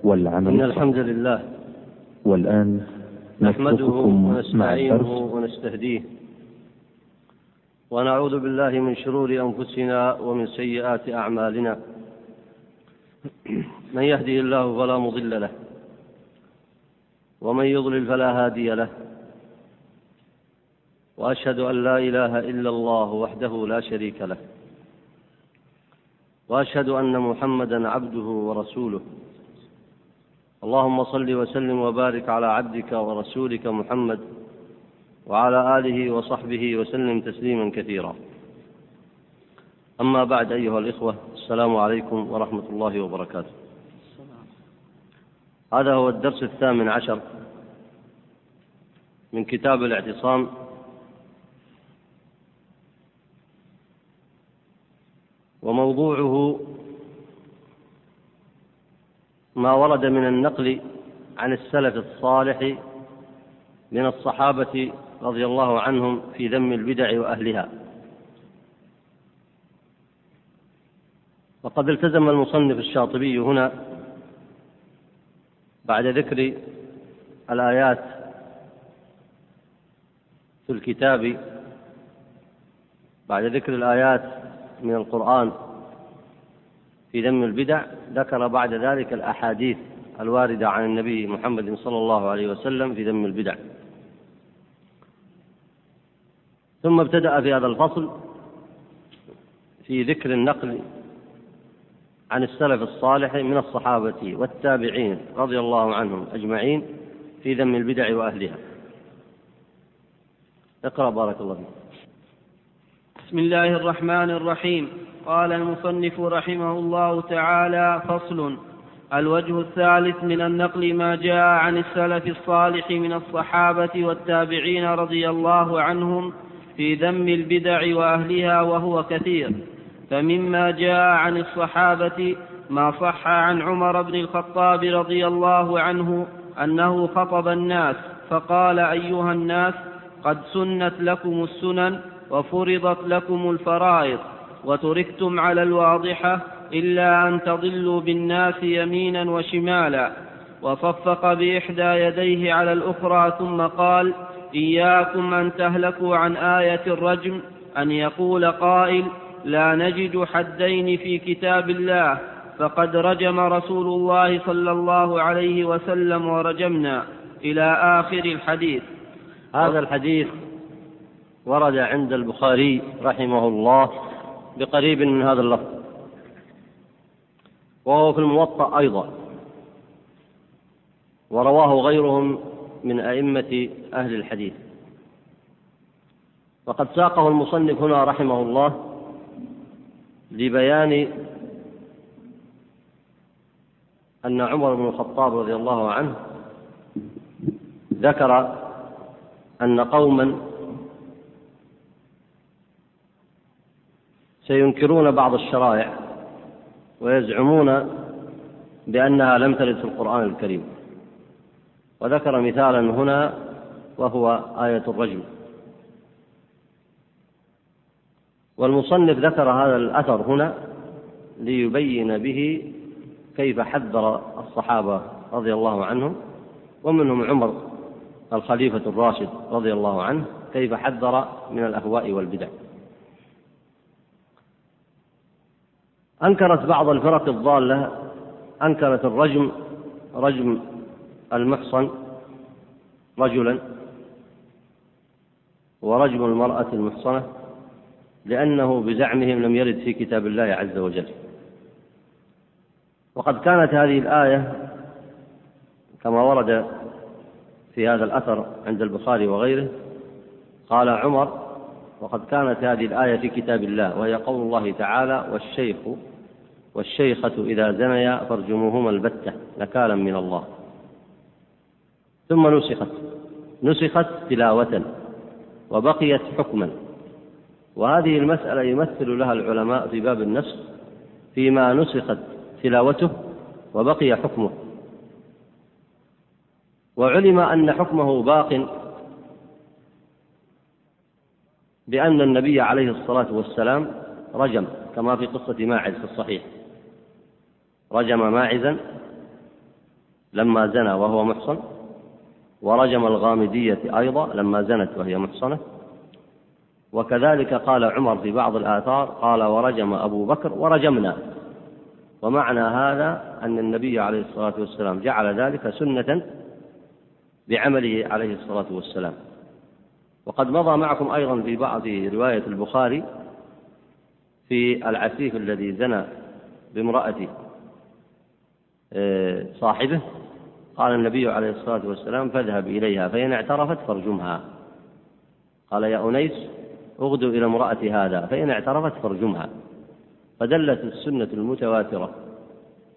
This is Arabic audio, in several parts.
والعمل إن. الحمد لله. والآن نحمده ونستعينه ونستهديه. ونعوذ بالله من شرور أنفسنا ومن سيئات أعمالنا. من يهده الله فلا مضل له. ومن يضلل فلا هادي له. وأشهد أن لا إله إلا الله وحده لا شريك له. وأشهد أن محمدا عبده ورسوله. اللهم صل وسلم وبارك على عبدك ورسولك محمد وعلى آله وصحبه وسلم تسليما كثيرا. أما بعد أيها الإخوة السلام عليكم ورحمة الله وبركاته. هذا هو الدرس الثامن عشر من كتاب الاعتصام. وموضوعه ما ورد من النقل عن السلف الصالح من الصحابة رضي الله عنهم في ذم البدع وأهلها. وقد التزم المصنف الشاطبي هنا بعد ذكر الآيات في الكتاب بعد ذكر الآيات من القرآن في ذم البدع ذكر بعد ذلك الأحاديث الواردة عن النبي محمد صلى الله عليه وسلم في ذم البدع. ثم ابتدأ في هذا الفصل في ذكر النقل عن السلف الصالح من الصحابة والتابعين رضي الله عنهم أجمعين في ذم البدع وأهلها. اقرأ بارك الله فيك. بسم الله الرحمن الرحيم. قال المصنف رحمه الله تعالى فصل. الوجه الثالث من النقل ما جاء عن السلف الصالح من الصحابة والتابعين رضي الله عنهم في ذم البدع وأهلها وهو كثير. فمما جاء عن الصحابة ما صح عن عمر بن الخطاب رضي الله عنه أنه خطب الناس فقال أيها الناس قد سنت لكم السنن وفرضت لكم الفرائض. وتركتم على الواضحة إلا أن تضلوا بالناس يمينا وشمالا. وصفق بإحدى يديه على الأخرى ثم قال إياكم أن تهلكوا عن آية الرجم أن يقول قائل لا نجد حدين في كتاب الله فقد رجم رسول الله صلى الله عليه وسلم ورجمنا إلى آخر الحديث. هذا الحديث ورد عند البخاري رحمه الله بقريب من هذا اللفظ. وهو في الموطأ أيضا. ورواه غيرهم من أئمة أهل الحديث. وقد ساقه المصنف هنا رحمه الله لبيان أن عمر بن الخطاب رضي الله عنه ذكر أن قوما سينكرون بعض الشرائع ويزعمون بأنها لم ترد في القرآن الكريم. وذكر مثالا هنا وهو آية الرجم. والمصنف ذكر هذا الأثر هنا ليبين به كيف حذر الصحابة رضي الله عنهم ومنهم عمر الخليفة الراشد رضي الله عنه كيف حذر من الأهواء والبدع. أنكرت بعض الفرق الضالة أنكرت الرجم رجم المحصن رجلا ورجم المرأة المحصنة لأنه بزعمهم لم يرد في كتاب الله عز وجل. وقد كانت هذه الآية كما ورد في هذا الأثر عند البخاري وغيره قال عمر وقد كانت هذه الآية في كتاب الله وهي قول الله تعالى والشيخ والشيخة إذا زنيا فارجموهما البتة نكالا من الله. ثم نسخت. نسخت تلاوة وبقيت حكما. وهذه المسألة يمثل لها العلماء في باب النسخ فيما نسخت تلاوته وبقي حكمه. وعلم أن حكمه باق بأن النبي عليه الصلاة والسلام رجم كما في قصة ماعز في الصحيح. رجم ماعزا لما زنى وهو محصن ورجم الغامدية أيضا لما زنت وهي محصنة. وكذلك قال عمر في بعض الآثار قال ورجم أبو بكر ورجمنا. ومعنى هذا أن النبي عليه الصلاة والسلام جعل ذلك سنة بعمله عليه الصلاة والسلام. وقد مضى معكم أيضا في بعض رواية البخاري في العفيف الذي زنى بامرأة آه، صاحبه قال النبي عليه الصلاة والسلام فاذهب إليها فإن اعترفت فارجمها. قال يا أنيس أغدو إلى امرأة هذا فإن اعترفت فارجمها. فدلت السنة المتواترة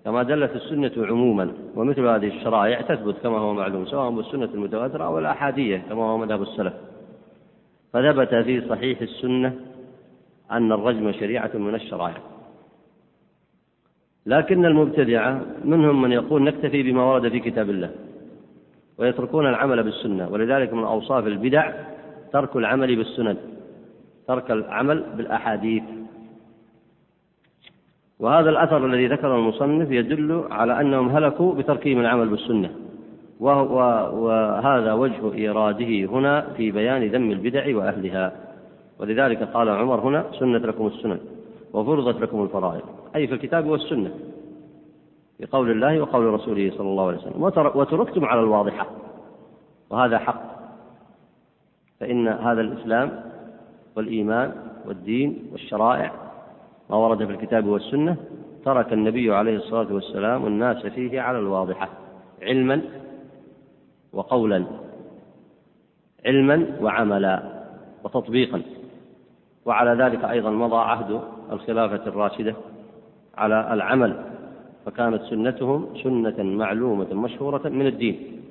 كما دلت السنة عموما ومثل هذه الشرائع تثبت كما هو معلوم سواء بالسنة المتواترة أو الأحادية كما هو مذهب السلف. فثبت في صحيح السنة أن الرجم شريعة من الشرائع. لكن المبتدعة منهم من يقول نكتفي بما ورد في كتاب الله ويتركون العمل بالسنة ولذلك من أوصاف البدع ترك العمل بالسنن ترك العمل بالأحاديث. وهذا الأثر الذي ذكره المصنف يدل على أنهم هلكوا بتركهم العمل بالسنة. وهو وهذا وجه إيراده هنا في بيان ذم البدع وأهلها. ولذلك قال عمر هنا سنة لكم السنن. وفرضت لكم الفرائض أي في الكتاب والسنة في قول الله وقول رسوله صلى الله عليه وسلم وتركتم على الواضحة وهذا حق فإن هذا الإسلام والإيمان والدين والشرائع ما ورد في الكتاب والسنة ترك النبي عليه الصلاة والسلام الناس فيه على الواضحة علما وقولا علما وعملا وتطبيقا وعلى ذلك أيضا مضى عهد الخلافة الراشدة على العمل فكانت سنتهم سنة معلومة مشهورة من الدين.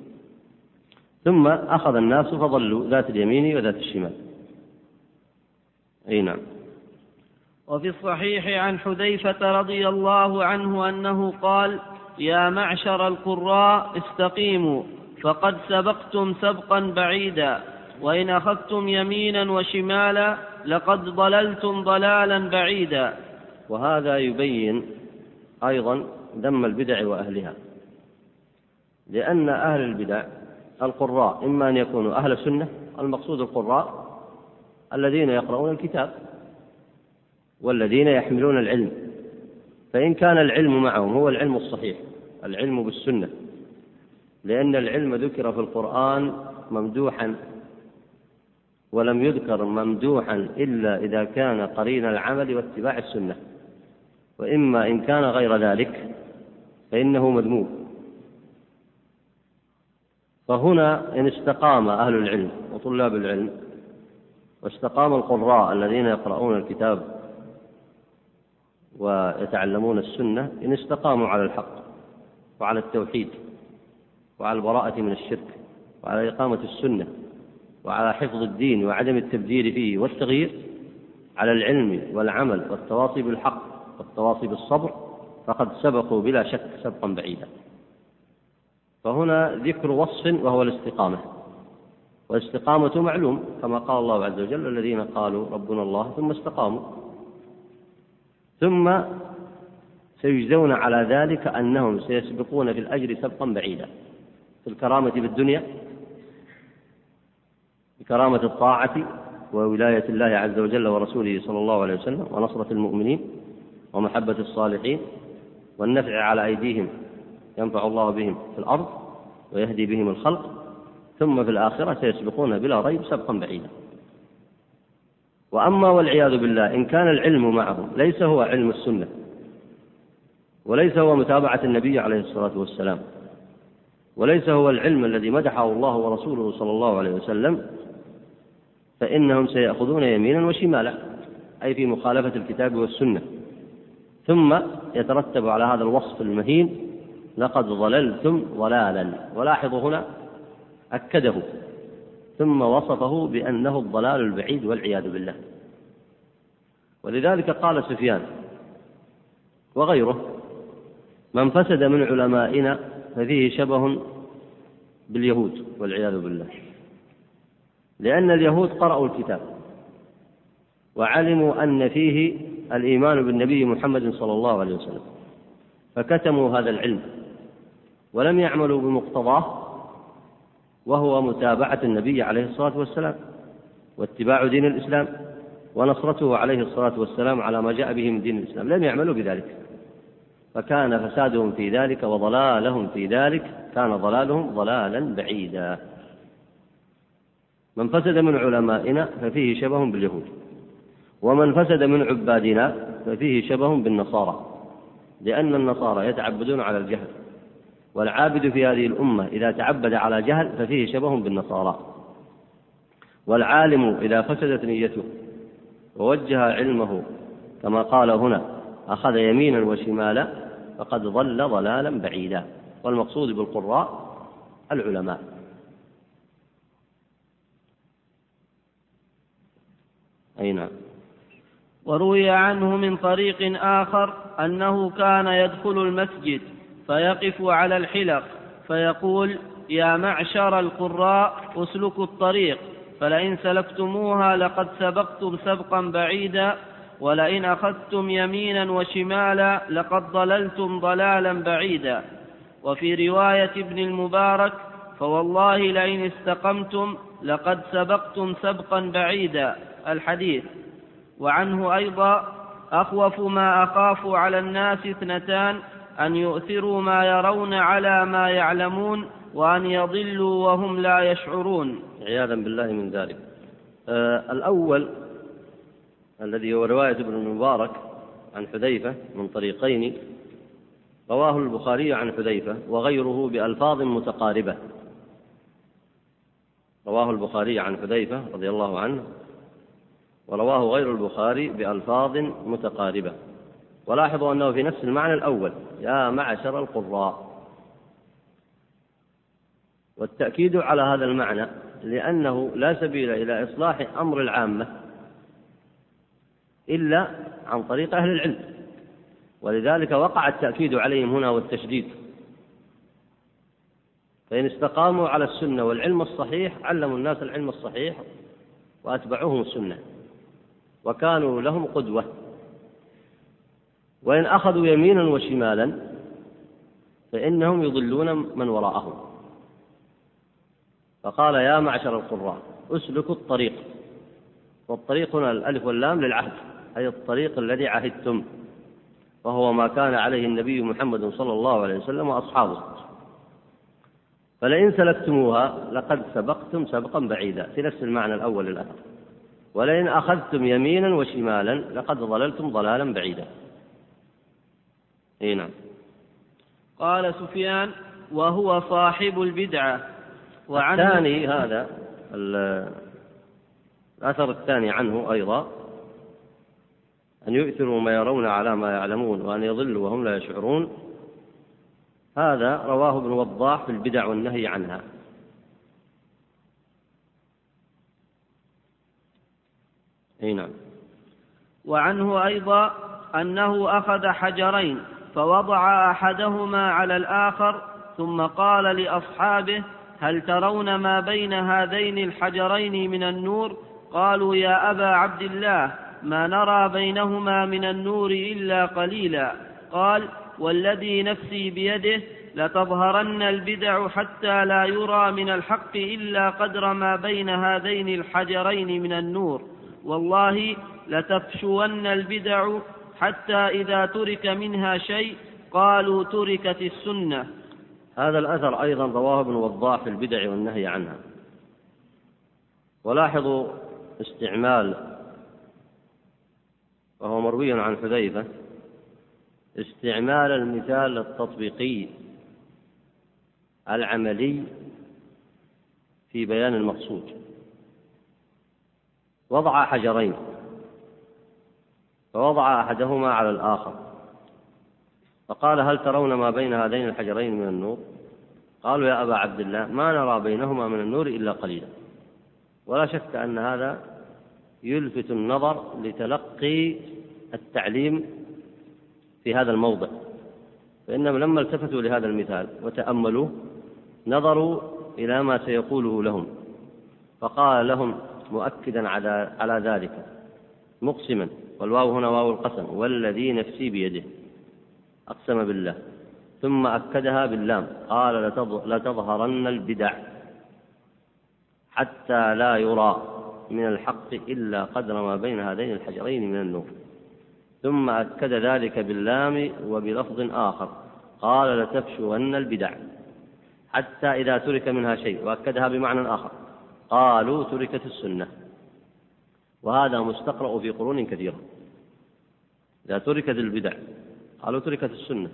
ثم أخذ الناس فضلوا ذات اليمين وذات الشمال. أي نعم. وفي الصحيح عن حذيفة رضي الله عنه أنه قال يا معشر القراء استقيموا فقد سبقتم سبقا بعيدا وإن أخذتم يمينا وشمالا لقد ضللتم ضلالا بعيدا. وهذا يبين أيضا ذم البدع وأهلها. لأن أهل البدع القراء إما أن يكونوا أهل السنة المقصود القراء الذين يقرؤون الكتاب والذين يحملون العلم. فإن كان العلم معهم هو العلم الصحيح العلم بالسنة. لأن العلم ذكر في القرآن ممدوحا ولم يذكر ممدوحا إلا إذا كان قرين العمل واتباع السنة. وإما إن كان غير ذلك فإنه مذموم. فهنا إن استقام أهل العلم وطلاب العلم واستقام القراء الذين يقرؤون الكتاب ويتعلمون السنة إن استقاموا على الحق وعلى التوحيد وعلى البراءة من الشرك وعلى إقامة السنة. وعلى حفظ الدين وعدم التبديل فيه والتغيير على العلم والعمل والتواصي بالحق والتواصي بالصبر فقد سبقوا بلا شك سبقا بعيدا. فهنا ذكر وصف وهو الاستقامة. والاستقامة معلوم كما قال الله عز وجل الذين قالوا ربنا الله ثم استقاموا. ثم سيجزون على ذلك أنهم سيسبقون في الأجر سبقا بعيدا. في الكرامة بالدنيا بكرامة الطاعة وولاية الله عز وجل ورسوله صلى الله عليه وسلم ونصرة المؤمنين ومحبة الصالحين والنفع على أيديهم ينفع الله بهم في الأرض ويهدي بهم الخلق ثم في الآخرة سيسبقون بلا ريب سبقا بعيدا. وأما والعياذ بالله إن كان العلم معهم ليس هو علم السنة وليس هو متابعة النبي عليه الصلاة والسلام وليس هو العلم الذي مدحه الله ورسوله صلى الله عليه وسلم فإنهم سيأخذون يمينا وشمالا أي في مخالفة الكتاب والسنة. ثم يترتب على هذا الوصف المهين لقد ضللتم ضلالا. ولاحظوا هنا أكده. ثم وصفه بأنه الضلال البعيد والعياذ بالله. ولذلك قال سفيان وغيره من فسد من علمائنا ففيه شبه باليهود والعياذ بالله. لأن اليهود قرأوا الكتاب وعلموا أن فيه الإيمان بالنبي محمد صلى الله عليه وسلم فكتموا هذا العلم ولم يعملوا بمقتضاه وهو متابعة النبي عليه الصلاة والسلام واتباع دين الإسلام ونصرته عليه الصلاة والسلام على ما جاء به من دين الإسلام لم يعملوا بذلك. فكان فسادهم في ذلك وضلالهم في ذلك كان ضلالهم ضلالا بعيدا. من فسد من علمائنا ففيه شبه باليهود. ومن فسد من عبادنا ففيه شبه بالنصارى. لأن النصارى يتعبدون على الجهل. والعابد في هذه الأمة إذا تعبد على جهل ففيه شبه بالنصارى. والعالم إذا فسدت نيته ووجه علمه كما قال هنا أخذ يمينا وشمالا فقد ضل ضلالا بعيدا. والمقصود بالقراء العلماء. أي نعم. وروي عنه من طريق آخر أنه كان يدخل المسجد فيقف على الحلق فيقول يا معشر القراء اسلكوا الطريق فلئن سلكتموها لقد سبقتم سبقا بعيدا ولئن أخذتم يمينا وشمالا لقد ضللتم ضلالا بعيدا. وفي رواية ابن المبارك فوالله لئن استقمتم لقد سبقتم سبقا بعيدا الحديث. وعنه أيضا أخوف ما أخاف على الناس اثنتان أن يؤثروا ما يرون على ما يعلمون وأن يضلوا وهم لا يشعرون. عياذا بالله من ذلك. آه الأول الذي هو رواية ابن المبارك عن حذيفة من طريقين رواه البخاري عن حذيفة وغيره بألفاظ متقاربة. رواه البخاري عن حذيفة رضي الله عنه ورواه غير البخاري بألفاظ متقاربة. ولاحظوا أنه في نفس المعنى الأول يا معشر القراء. والتأكيد على هذا المعنى لأنه لا سبيل إلى إصلاح أمر العامة إلا عن طريق أهل العلم. ولذلك وقع التأكيد عليهم هنا والتشديد. فإن استقاموا على السنة والعلم الصحيح علموا الناس العلم الصحيح وأتبعوهم السنة وكانوا لهم قدوة. وإن أخذوا يمينا وشمالا فإنهم يضلون من وراءهم. فقال يا معشر القراء أسلكوا الطريق. والطريق هنا الألف واللام للعهد أي الطريق الذي عهدتم وهو ما كان عليه النبي محمد صلى الله عليه وسلم وأصحابه. فلئن سلكتموها لقد سبقتم سبقا بعيدا. في نفس المعنى الأول للأثر ولئن أخذتم يمينا وشمالا لقد ضللتم ضلالا بعيدا. إي نعم. قال سفيان وهو صاحب البدعة. وعنه الثاني هذا الأثر الثاني عنه أيضا أن يؤثروا ما يرون على ما يعلمون وأن يضلوا وهم لا يشعرون. هذا رواه ابن وضاح في البدع والنهي عنها. أي نعم. وعنه أيضا أنه أخذ حجرين فوضع أحدهما على الآخر ثم قال لأصحابه هل ترون ما بين هذين الحجرين من النور؟ قالوا يا أبا عبد الله ما نرى بينهما من النور إلا قليلا. قال والذي نفسي بيده لتظهرن البدع حتى لا يرى من الحق إلا قدر ما بين هذين الحجرين من النور. والله لتفشون البدع حتى إذا ترك منها شيء قالوا تركت السنة. هذا الأثر أيضا رواه ابن وضاح في البدع والنهي عنها. ولاحظوا استعمال وهو مروي عن حذيفة استعمال المثال التطبيقي العملي في بيان المقصود. وضع حجرين فوضع أحدهما على الآخر. فقال هل ترون ما بين هذين الحجرين من النور؟ قالوا يا أبا عبد الله ما نرى بينهما من النور إلا قليلا. ولا شك أن هذا يلفت النظر لتلقي التعليم في هذا الموضع فإنهم لما التفتوا لهذا المثال وتأملوه نظروا إلى ما سيقوله لهم فقال لهم مؤكدا على على ذلك مقسما والواو هنا واو القسم والذي نفسي بيده أقسم بالله ثم أكدها باللام قال لتظهرن البدع حتى لا يرى من الحق إلا قدر ما بين هذين الحجرين من النور. ثم أكد ذلك باللام وبلفظ آخر. قال لتفشون البدع. حتى إذا ترك منها شيء وأكدها بمعنى آخر. قالوا تركت السنة. وهذا مستقرأ في قرون كثيرة. إذا تركت البدع قالوا تركت السنة.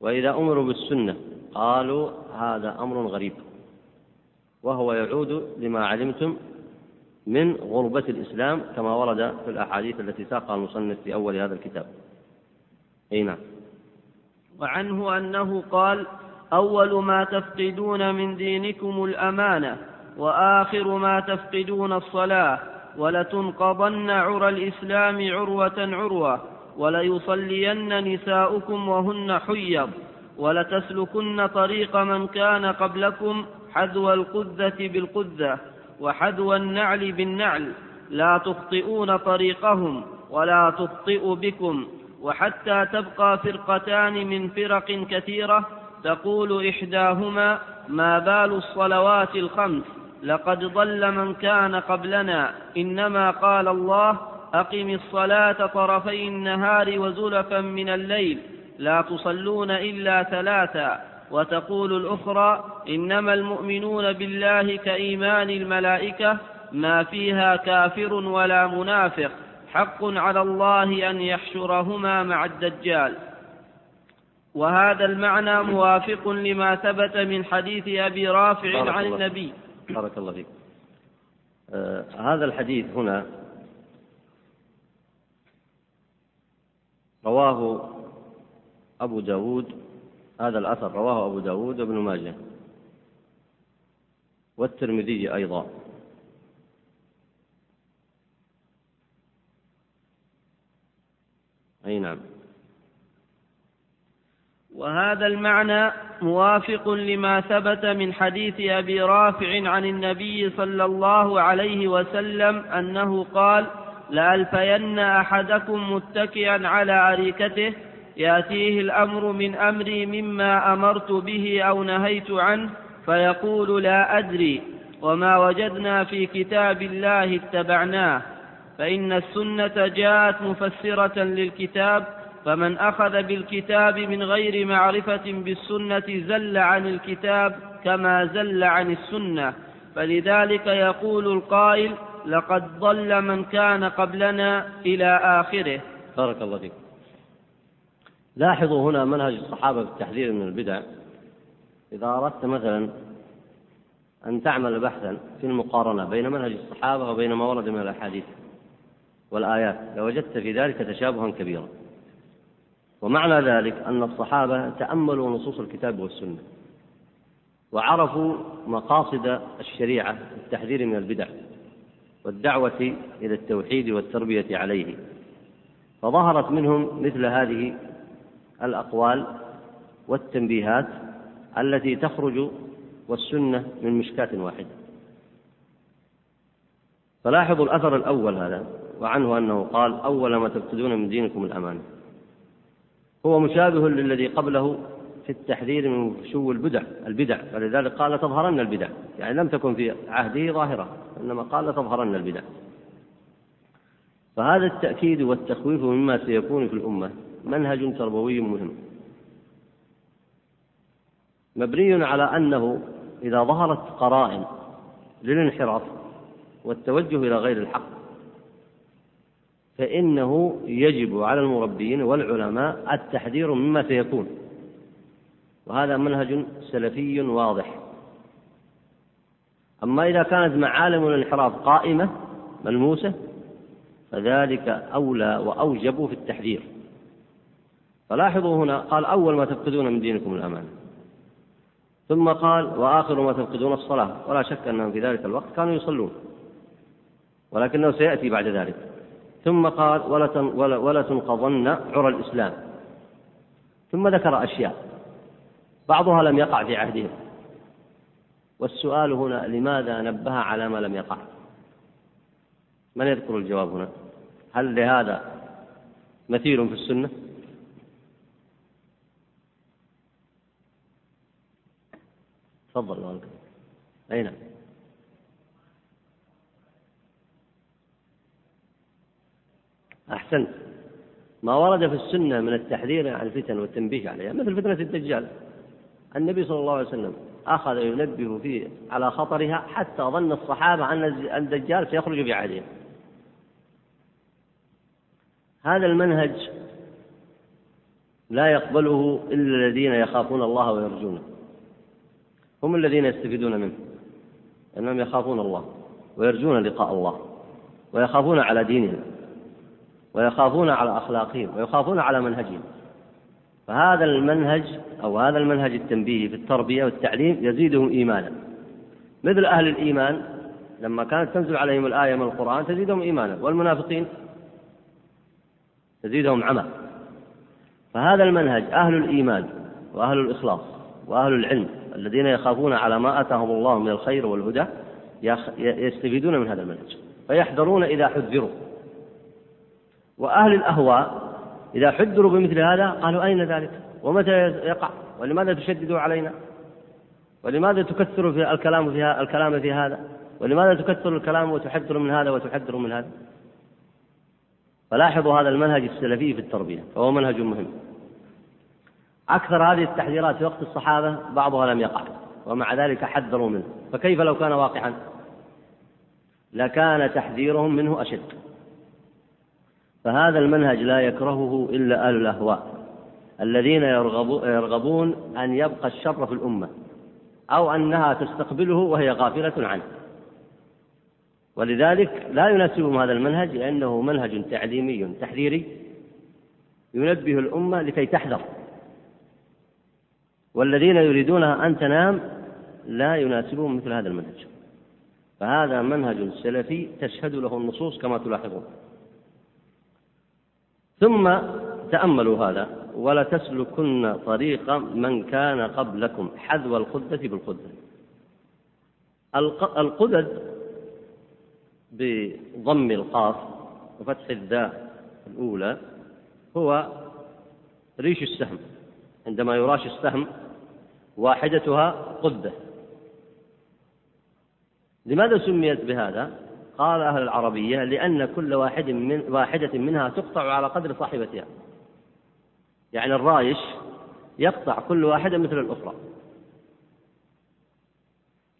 وإذا أمروا بالسنة قالوا هذا أمر غريب. وهو يعود لما علمتم من غربة الإسلام كما ورد في الأحاديث التي ساقها المصنف في أول هذا الكتاب. أي نعم. وعنه أنه قال أول ما تفقدون من دينكم الأمانة وآخر ما تفقدون الصلاة ولتنقضن عرى الإسلام عروة عروة وليصلين نساؤكم وهن حيض ولتسلكن طريق من كان قبلكم حذو القذة بالقذة. وحذو النعل بالنعل لا تخطئون طريقهم ولا تخطئ بكم وحتى تبقى فرقتان من فرق كثيرة تقول إحداهما ما بال الصلوات الخمس لقد ضل من كان قبلنا إنما قال الله أقم الصلاة طرفي النهار وزلفا من الليل لا تصلون إلا ثلاثا وتقول الأخرى إنما المؤمنون بالله كإيمان الملائكة ما فيها كافر ولا منافق حق على الله أن يحشرهما مع الدجال. وهذا المعنى موافق لما ثبت من حديث أبي رافع عن النبي. بارك الله فيك. آه هذا الحديث هنا رواه أبو داود هذا الأثر رواه أبو داود وابن ماجه والترمذي أيضا. أي نعم. وهذا المعنى موافق لما ثبت من حديث أبي رافع عن النبي صلى الله عليه وسلم أنه قال لالفين أحدكم متكئا على أريكته يأتيه الأمر من امري مما أمرت به أو نهيت عنه فيقول لا أدري وما وجدنا في كتاب الله اتبعناه. فإن السنة جاءت مفسرة للكتاب فمن أخذ بالكتاب من غير معرفة بالسنة زل عن الكتاب كما زل عن السنة. فلذلك يقول القائل لقد ضل من كان قبلنا إلى آخره. بارك الله فيك. لاحظوا هنا منهج الصحابة في التحذير من البدع. إذا أردت مثلا أن تعمل بحثا في المقارنة بين منهج الصحابة وبين ما ورد من الأحاديث والآيات لوجدت في ذلك تشابها كبيرا. ومعنى ذلك أن الصحابة تأملوا نصوص الكتاب والسنة وعرفوا مقاصد الشريعة التحذير من البدع والدعوة إلى التوحيد والتربية عليه. فظهرت منهم مثل هذه الأقوال والتنبيهات التي تخرج والسنة من مشكاة واحدة. فلاحظوا الأثر الأول هذا وعنه أنه قال أول ما تبتدون من دينكم الأمانة هو مشابه للذي قبله في التحذير من فشو البدع البدع. ولذلك قال تظهرن البدع. يعني لم تكن في عهده ظاهرة إنما قال تظهرن البدع. فهذا التأكيد والتخويف مما سيكون في الأمة منهج تربوي مهم. مبني على أنه إذا ظهرت قرائن للانحراف والتوجه إلى غير الحق فإنه يجب على المربين والعلماء التحذير مما سيكون. وهذا منهج سلفي واضح. أما إذا كانت معالم الانحراف قائمة ملموسة فذلك أولى وأوجب في التحذير. فلاحظوا هنا قال أول ما تفقدون من دينكم الأمانة. ثم قال وآخر ما تفقدون الصلاة. ولا شك أنهم في ذلك الوقت كانوا يصلون. ولكنه سيأتي بعد ذلك. ثم قال ولا تنقضن عرى الإسلام. ثم ذكر أشياء. بعضها لم يقع في عهدهم. والسؤال هنا لماذا نبه على ما لم يقع؟ من يذكر الجواب هنا؟ هل لهذا مثيل في السنة؟ تفضل أي نعم. أحسنت. ما ورد في السنة من التحذير عن الفتن والتنبيه عليها مثل فتنة الدجال. النبي صلى الله عليه وسلم أخذ ينبه فيه على خطرها حتى ظن الصحابة أن الدجال سيخرج في عهدهم هذا المنهج لا يقبله إلا الذين يخافون الله ويرجونه. هم الذين يستفيدون منه أنهم يخافون الله ويرجون لقاء الله ويخافون على دينهم ويخافون على أخلاقهم ويخافون على منهجهم. فهذا المنهج أو هذا المنهج التنبيهي في التربية والتعليم يزيدهم إيمانا. مثل أهل الإيمان لما كانت تنزل عليهم الآية من القرآن تزيدهم إيمانا والمنافقين تزيدهم عمى. فهذا المنهج أهل الإيمان وأهل الإخلاص وأهل العلم الذين يخافون على ما آتاهم الله من الخير والهدى يستفيدون من هذا المنهج. فيحذرون إذا حذروا. وأهل الأهواء إذا حذروا بمثل هذا قالوا أين ذلك؟ ومتى يقع؟ ولماذا تشددوا علينا؟ ولماذا تكثر في الكلام في الكلام في هذا؟ ولماذا تكثر الكلام وتحذر من هذا وتحذر من هذا؟ فلاحظوا هذا المنهج السلفي في التربية فهو منهج مهم. أكثر هذه التحذيرات في وقت الصحابة بعضها لم يقع ومع ذلك حذروا منه. فكيف لو كان واقعا؟ لكان تحذيرهم منه أشد. فهذا المنهج لا يكرهه إلا أهل الأهواء الذين يرغبون أن يبقى الشر في الأمة أو أنها تستقبله وهي غافلة عنه. ولذلك لا يناسبهم هذا المنهج لأنه منهج تعليمي تحذيري ينبه الأمة لكي تحذر. والذين يريدونها أن تنام لا يناسبهم مثل هذا المنهج. فهذا منهج سلفي تشهد له النصوص كما تلاحظون. ثم تأملوا هذا ولا تسلكن طريق من كان قبلكم حذو القدة بالقدة. القدد بضم القاف وفتح الذاء الأولى هو ريش السهم. عندما يراش السهم واحدتها قدة لماذا سميت بهذا؟ قال أهل العربية لأن كل واحد من واحدة منها تقطع على قدر صاحبتها. يعني الرايش يقطع كل واحدة مثل الأخرى.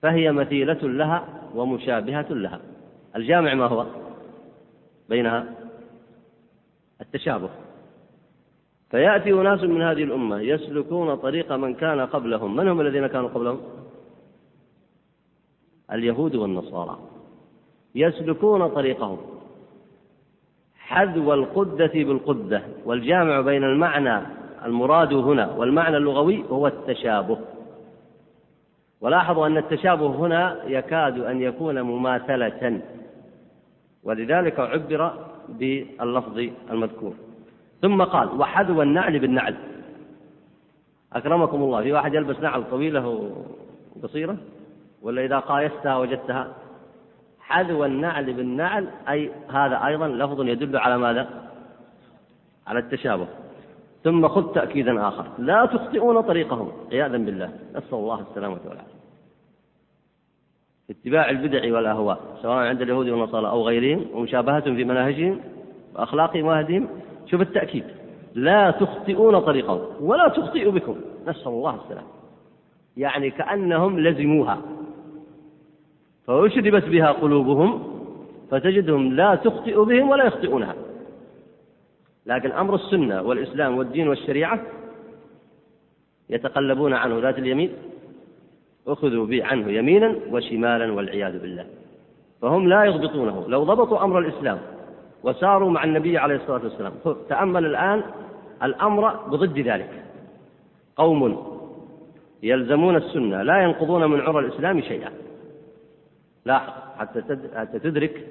فهي مثيلة لها ومشابهة لها. الجامع ما هو؟ بينها التشابه. فيأتي أناس من هذه الأمة يسلكون طريق من كان قبلهم. من هم الذين كانوا قبلهم؟ اليهود والنصارى. يسلكون طريقهم. حذو القدة بالقدة والجامع بين المعنى المراد هنا والمعنى اللغوي هو التشابه. ولاحظوا أن التشابه هنا يكاد أن يكون مماثلة. ولذلك عبر باللفظ المذكور. ثم قال وحذو النعل بالنعل. أكرمكم الله. في واحد يلبس نعل طويلة وقصيرة؟ ولا إذا قايستها وجدتها؟ حذو النعل بالنعل أي هذا أيضا لفظ يدل على ماذا؟ على التشابه. ثم خذ تأكيدا آخر. لا تخطئون طريقهم. عياذا بالله. نسأل الله السلامة والعافية. اتباع البدع والأهواء سواء عند اليهود والنصارى أو غيرهم ومشابهتهم في مناهجهم وأخلاقهم وهديهم شوف التأكيد. لا تخطئون طريقهم ولا تخطئ بكم. نسأل الله السلامة. يعني كأنهم لزموها. فأشربت بها قلوبهم فتجدهم لا تخطئ بهم ولا يخطئونها. لكن أمر السنة والإسلام والدين والشريعة يتقلبون عنه ذات اليمين أخذوا به عنه يمينا وشمالا والعياذ بالله. فهم لا يضبطونه. لو ضبطوا أمر الإسلام وساروا مع النبي عليه الصلاة والسلام. تأمل الآن الأمر بضد ذلك. قوم يلزمون السنة لا ينقضون من عرى الإسلام شيئا. لاحظ حتى تدرك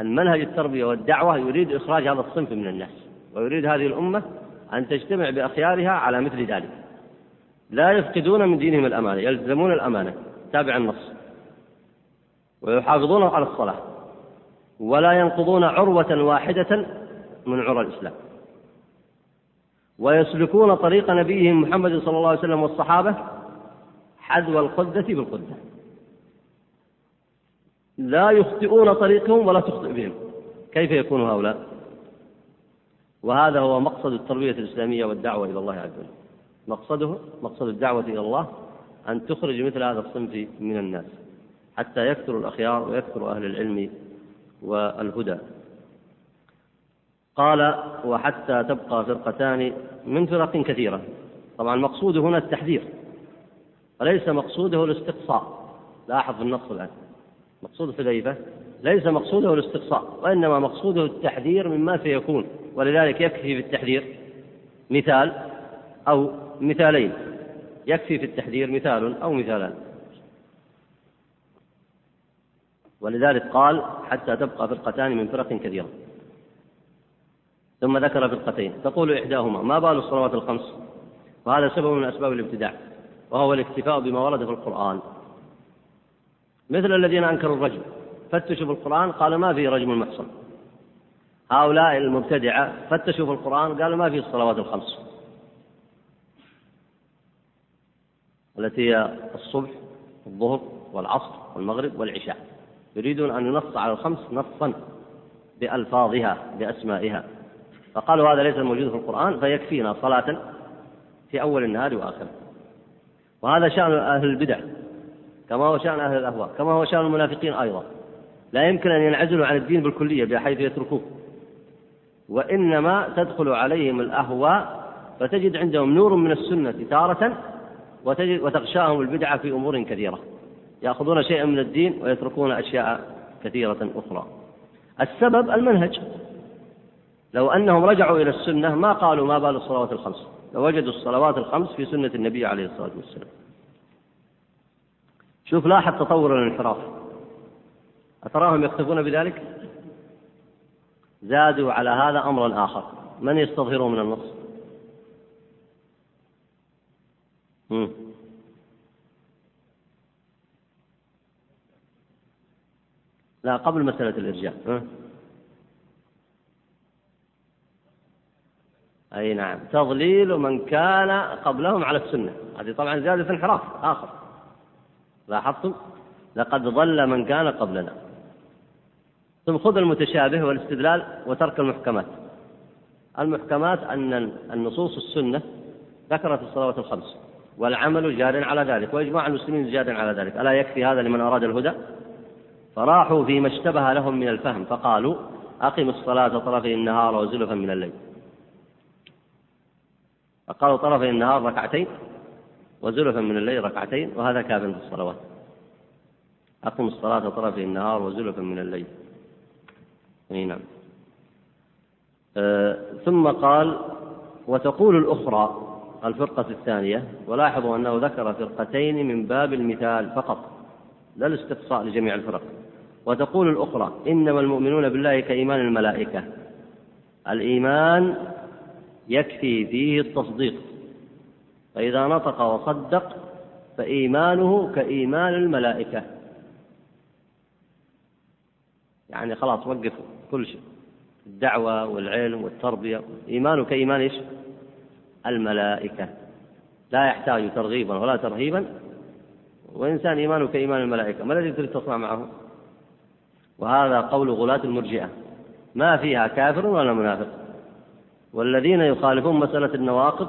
أن منهج التربية والدعوة يريد إخراج هذا الصنف من الناس ويريد هذه الأمة أن تجتمع بأخيارها على مثل ذلك. لا يفقدون من دينهم الأمانة يلزمون الأمانة تابع النص ويحافظون على الصلاة. ولا ينقضون عروة واحدة من عرى الإسلام. ويسلكون طريق نبيهم محمد صلى الله عليه وسلم والصحابة حذو القدة بالقدة. لا يخطئون طريقهم ولا تخطئ بهم. كيف يكون هؤلاء؟ وهذا هو مقصد التربية الإسلامية والدعوة إلى الله عز وجل. مقصده مقصد الدعوة إلى الله أن تخرج مثل هذا الصنف من الناس حتى يكثر الأخيار ويكثر أهل العلم والهدى. قال وحتى تبقى فرقتان من فرق كثيرة. طبعا المقصود هنا التحذير. وليس مقصوده الاستقصاء. لاحظ النص الآن. مقصود حذيفة ليس مقصوده الاستقصاء وإنما مقصوده التحذير مما سيكون. ولذلك يكفي في التحذير مثال أو مثالين. يكفي في التحذير مثال أو مثالان. ولذلك قال حتى تبقى فرقتان من فرق كثيرة ثم ذكر فرقتين. تقول إحداهما ما بال الصلوات الخمس؟ وهذا سبب من أسباب الابتداع وهو الاكتفاء بما ورد في القرآن. مثل الذين أنكروا الرجم فتشوا في القرآن قالوا ما في رجم المحصن. هؤلاء المبتدعة فتشوا في القرآن قالوا ما في الصلوات الخمس. التي هي الصبح الظهر والعصر والمغرب والعشاء. يريدون أن ينص على الخمس نصا بألفاظها بأسمائها. فقالوا هذا ليس موجود في القرآن فيكفينا صلاة في أول النهار وآخره وهذا شأن أهل البدع كما هو شأن أهل الأهواء كما هو شأن المنافقين أيضا. لا يمكن أن ينعزلوا عن الدين بالكلية بحيث يتركوه. وإنما تدخل عليهم الأهواء فتجد عندهم نور من السنة تارة وتجد وتغشاهم البدعة في أمور كثيرة. يأخذون شيئا من الدين ويتركون أشياء كثيرة أخرى. السبب المنهج. لو أنهم رجعوا إلى السنة ما قالوا ما بال الصلوات الخمس. لوجدوا الصلوات الخمس في سنة النبي عليه الصلاة والسلام. شوف لاحظ تطور الانحراف. أتراهم يكتفون بذلك؟ زادوا على هذا أمرا آخر. من يستظهرون من النص؟ مم. لا قبل مسألة الإرجاء. ها؟ أي نعم. تضليل من كان قبلهم على السنة. هذه طبعا زيادة انحراف آخر. لاحظتم؟ لقد ضل من كان قبلنا. ثم خذ المتشابه والاستدلال وترك المحكمات. المحكمات أن النصوص السنة ذكرت الصلوات الخمس والعمل جار على ذلك وإجماع المسلمين جار على ذلك. ألا يكفي هذا لمن أراد الهدى؟ فراحوا فيما اشتبه لهم من الفهم فقالوا أقم الصلاة طرفي النهار وزلفا من الليل. فقالوا طرفي النهار ركعتين وزلفا من الليل ركعتين وهذا كاف في الصلوات. أقم الصلاة طرفي النهار وزلفا من الليل. أي نعم. آه ثم قال وتقول الأخرى الفرقة الثانية ولاحظوا أنه ذكر فرقتين من باب المثال فقط لا الاستقصاء لجميع الفرق. وتقول الأخرى إنما المؤمنون بالله كإيمان الملائكة. الإيمان يكفي فيه التصديق. فإذا نطق وصدق فإيمانه كإيمان الملائكة. يعني خلاص وقف كل شيء الدعوة والعلم والتربية. إيمانه كإيمان إيش؟ الملائكة. لا يحتاج ترغيبا ولا ترهيبا. وإنسان إيمانه كإيمان الملائكة ما الذي تريد تصنع معه؟ وهذا قول غلاة المرجئة. ما فيها كافر ولا منافق. والذين يخالفون مسألة النواقض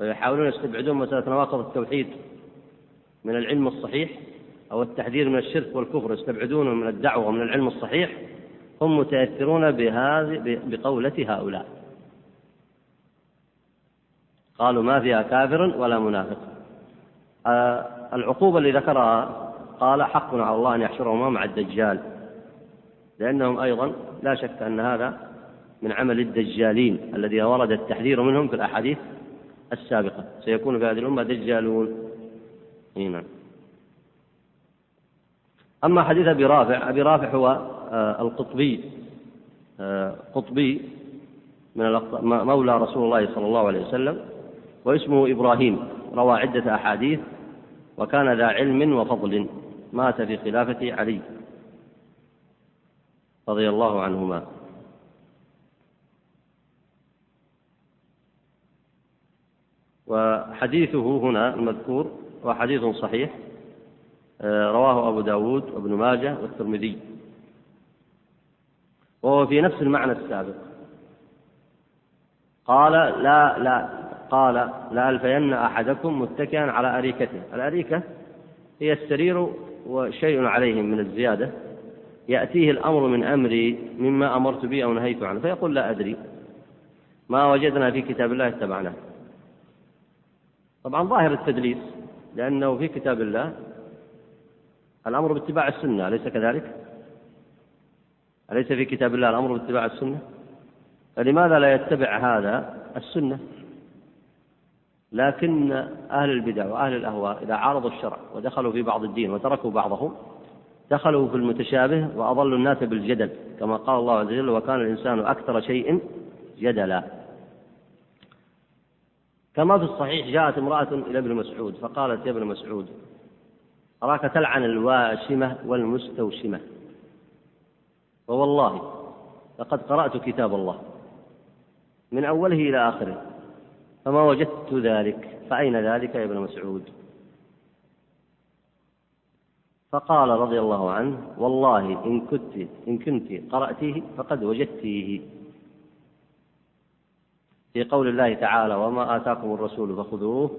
ويحاولون يستبعدون مسألة نواقض التوحيد من العلم الصحيح أو التحذير من الشرك والكفر يستبعدونه من الدعوة ومن العلم الصحيح هم متأثرون بهذه بقولة هؤلاء. قالوا ما فيها كافر ولا منافق. آه، العقوبة اللي ذكرها قال حق على الله أن يحشرهما مع الدجال. لأنهم أيضا لا شك أن هذا من عمل الدجالين الذي ورد التحذير منهم في الأحاديث السابقة. سيكون في هذه الأمة دجالون. نعم. أما حديث أبي رافع أبي رافع هو آه، القطبي آه، قطبي من مولى رسول الله صلى الله عليه وسلم واسمه إبراهيم روى عدة أحاديث وكان ذا علم وفضل. مات في خلافة علي رضي الله عنهما. وحديثه هنا المذكور وحديث صحيح آه، رواه أبو داود وابن ماجه والترمذي. وهو في نفس المعنى السابق. قال لا لا قال لا ألفين أحدكم متكئا على أريكته. الأريكة هي السرير وشيء عليه من الزيادة يأتيه الأمر من أمري مما أمرت به أو نهيت عنه فيقول لا أدري ما وجدنا في كتاب الله اتبعناه طبعا ظاهر التدليس لأنه في كتاب الله الأمر باتباع السنة أليس كذلك؟ أليس في كتاب الله الأمر باتباع السنة؟ فلماذا لا يتبع هذا السنة؟ لكن أهل البدع وأهل الأهواء إذا عارضوا الشرع ودخلوا في بعض الدين وتركوا بعضه دخلوا في المتشابه وأضلوا الناس بالجدل كما قال الله عز وجل وكان الإنسان أكثر شيء جدلا. كما في الصحيح جاءت امرأة إلى ابن مسعود فقالت يا ابن مسعود أراك تلعن الواشمة والمستوشمة. ووالله لقد قرأت كتاب الله من أوله إلى آخره. فما وجدت ذلك فأين ذلك يا ابن مسعود؟ فقال رضي الله عنه والله إن كنت إن كنت قرأتيه فقد وجدتيه. في قول الله تعالى وما آتاكم الرسول فخذوه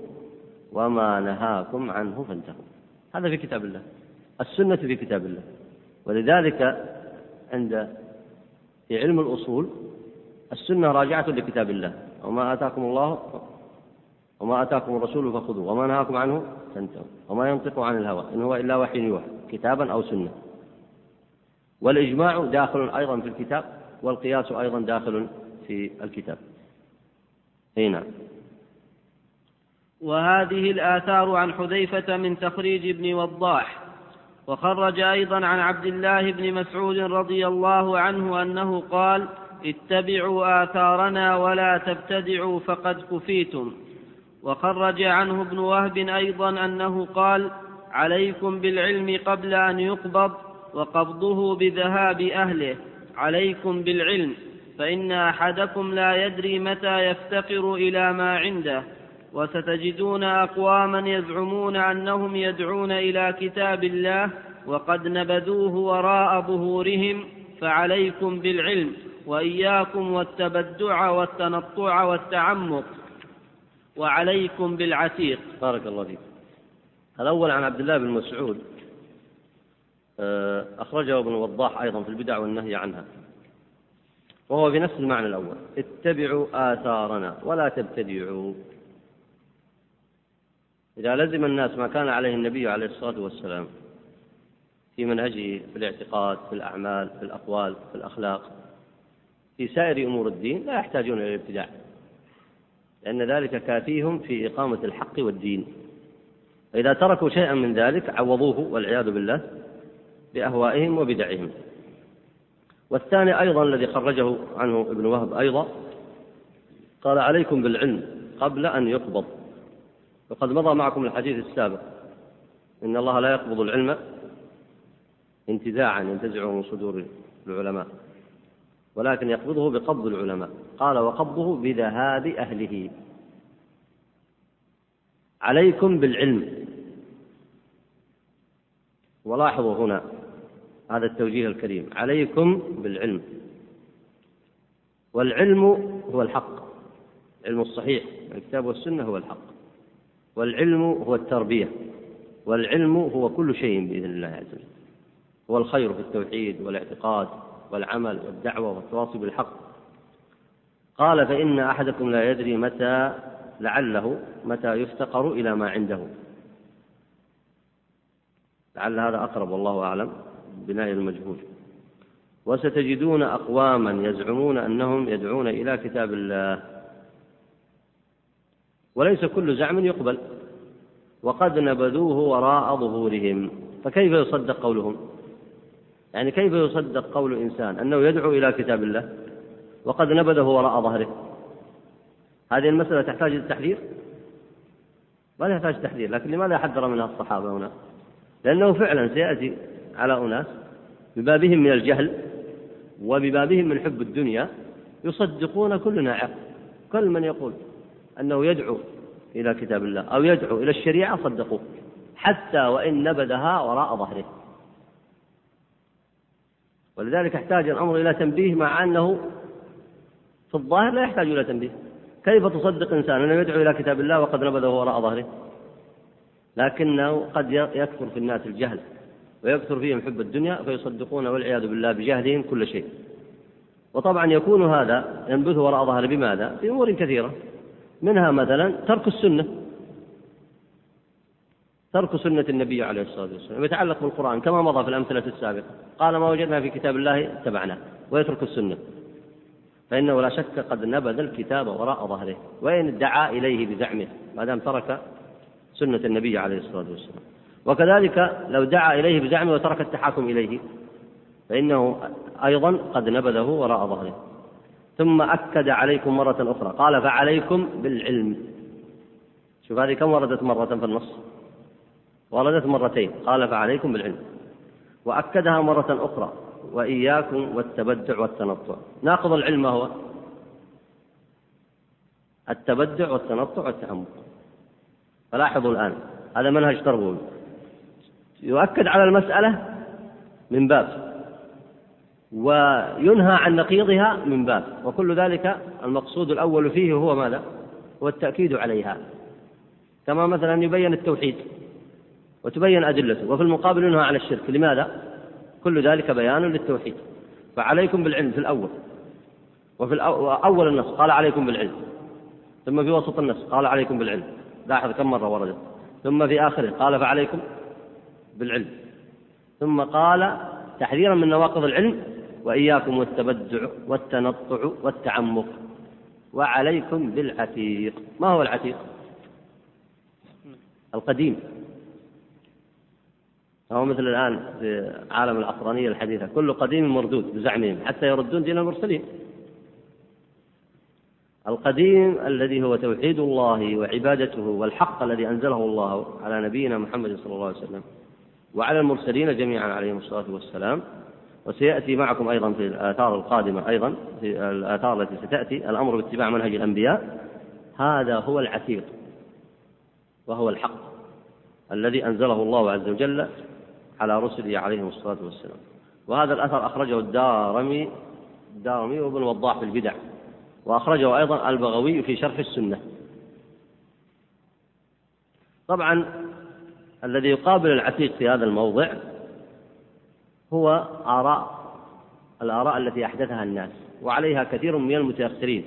وما نهاكم عنه فانتهوا. هذا في كتاب الله السنة في كتاب الله. ولذلك عند في علم الأصول السنة راجعة لكتاب الله. وما آتاكم الله وما آتاكم الرسول فخذوه وما نهاكم عنه فانتهوا وما ينطق عن الهوى إن هو إلا وحي يوحى كتابا أو سنة. والإجماع داخل أيضا في الكتاب والقياس أيضا داخل في الكتاب. أي نعم. وهذه الآثار عن حذيفة من تخريج ابن وضاح وخرج أيضا عن عبد الله بن مسعود رضي الله عنه أنه قال اتبعوا آثارنا ولا تبتدعوا فقد كفيتم. وخرج عنه ابن وهب أيضا أنه قال عليكم بالعلم قبل أن يقبض وقبضه بذهاب أهله. عليكم بالعلم فإن أحدكم لا يدري متى يفتقر إلى ما عنده. وستجدون أقواما يزعمون أنهم يدعون إلى كتاب الله وقد نبذوه وراء ظهورهم فعليكم بالعلم. وإياكم والتبدع والتنطع والتعمق. وعليكم بالعتيق. بارك الله فيك. الأول عن عبد الله بن مسعود. آه، أخرجه ابن وضاح أيضا في البدع والنهي عنها. وهو في نفس المعنى الأول. اتبعوا آثارنا ولا تبتدعوا. إذا لزم الناس ما كان عليه النبي عليه الصلاة والسلام في منهجه في الاعتقاد في الأعمال في الأقوال في الأخلاق في سائر أمور الدين لا يحتاجون إلى الابتداع لأن ذلك كافيهم في إقامة الحق والدين. فإذا تركوا شيئا من ذلك عوضوه والعياذ بالله بأهوائهم وبدعهم. والثاني أيضا الذي خرجه عنه ابن وهب أيضا قال عليكم بالعلم قبل أن يقبض. وقد مضى معكم الحديث السابق إن الله لا يقبض العلم انتزاعا ينتزعه من صدور العلماء. ولكن يقبضه بقبض العلماء. قال وقبضه بذهاب أهله. عليكم بالعلم. ولاحظوا هنا هذا التوجيه الكريم. عليكم بالعلم. والعلم هو الحق. العلم الصحيح. الكتاب والسنة هو الحق. والعلم هو التربية. والعلم هو كل شيء بإذن الله عز وجل. هو الخير في التوحيد والاعتقاد. والعمل والدعوة والتواصي بالحق. قال فإن أحدكم لا يدري متى لعله متى يفتقر إلى ما عنده. لعل هذا أقرب والله أعلم بناء المجهول. وستجدون أقواما يزعمون أنهم يدعون إلى كتاب الله. وليس كل زعم يقبل. وقد نبذوه وراء ظهورهم. فكيف يصدق قولهم؟ يعني كيف يصدق قول إنسان أنه يدعو إلى كتاب الله وقد نبذه وراء ظهره؟ هذه المسألة تحتاج إلى التحذير ما تحتاج تحذير لكن لماذا حذر منها الصحابة هنا؟ لأنه فعلا سيأتي على أناس ببابهم من الجهل وببابهم من حب الدنيا يصدقون كل ناعق كل من يقول أنه يدعو إلى كتاب الله أو يدعو إلى الشريعة صدقوه حتى وإن نبذها وراء ظهره. ولذلك احتاج الأمر إلى تنبيه مع أنه في الظاهر لا يحتاج إلى تنبيه. كيف تصدق إنسان؟ أنه يدعو إلى كتاب الله وقد نبذه وراء ظهره. لكنه قد يكثر في الناس الجهل ويكثر فيهم حب الدنيا فيصدقون والعياذ بالله بجهلهم كل شيء. وطبعا يكون هذا ينبث وراء ظهره بماذا؟ في أمور كثيرة. منها مثلا ترك السنة. ترك سنة النبي عليه الصلاة والسلام. يتعلق بالقرآن كما مضى في الأمثلة السابقة. قال ما وجدنا في كتاب الله اتبعناه ويترك السنة. فإنه لا شك قد نبذ الكتاب وراء ظهره وإن ادعى إليه بزعمه ما دام ترك سنة النبي عليه الصلاة والسلام. وكذلك لو دعا إليه بزعمه وترك التحاكم إليه فإنه أيضا قد نبذه وراء ظهره. ثم أكد عليكم مرة أخرى قال فعليكم بالعلم. شوف هذه كم وردت مرة في النص؟ وردت مرتين قال فعليكم بالعلم. وأكدها مرة أخرى وإياكم والتبدع والتنطع. ناقض العلم ما هو التبدع والتنطع والتعمق. فلاحظوا الآن هذا منهج تربوي. يؤكد على المسألة من باب وينهى عن نقيضها من باب. وكل ذلك المقصود الأول فيه هو ماذا؟ هو التأكيد عليها. كما مثلا يبين التوحيد. وتبين أدلته. وفي المقابل ينهى عن الشرك. لماذا؟ كل ذلك بيان للتوحيد. فعليكم بالعلم في الأول. وفي أول النص. قال عليكم بالعلم. ثم في وسط النص. قال عليكم بالعلم. لاحظ كم مرة وردت ثم في آخره. قال فعليكم بالعلم. ثم قال تحذيرا من نواقض العلم وإياكم والتبدع والتنطع والتعمق. وعليكم بالعتيق. ما هو العتيق؟ القديم. هو مثل الآن في عالم العصرانية الحديثة كل قديم مردود بزعمهم حتى يردون دين المرسلين. القديم الذي هو توحيد الله وعبادته والحق الذي أنزله الله على نبينا محمد صلى الله عليه وسلم وعلى المرسلين جميعا عليهم الصلاة والسلام. وسيأتي معكم أيضا في الآثار القادمة أيضا في الآثار التي ستأتي الأمر باتباع منهج الأنبياء. هذا هو العتيق وهو الحق الذي أنزله الله عز وجل على رسله عليهم الصلاة والسلام. وهذا الأثر أخرجه الدارمي الدارمي وابن وضاح في البدع. وأخرجه أيضا البغوي في شرح السنة. طبعا الذي يقابل العتيق في هذا الموضع هو آراء الآراء التي أحدثها الناس وعليها كثير من المتأخرين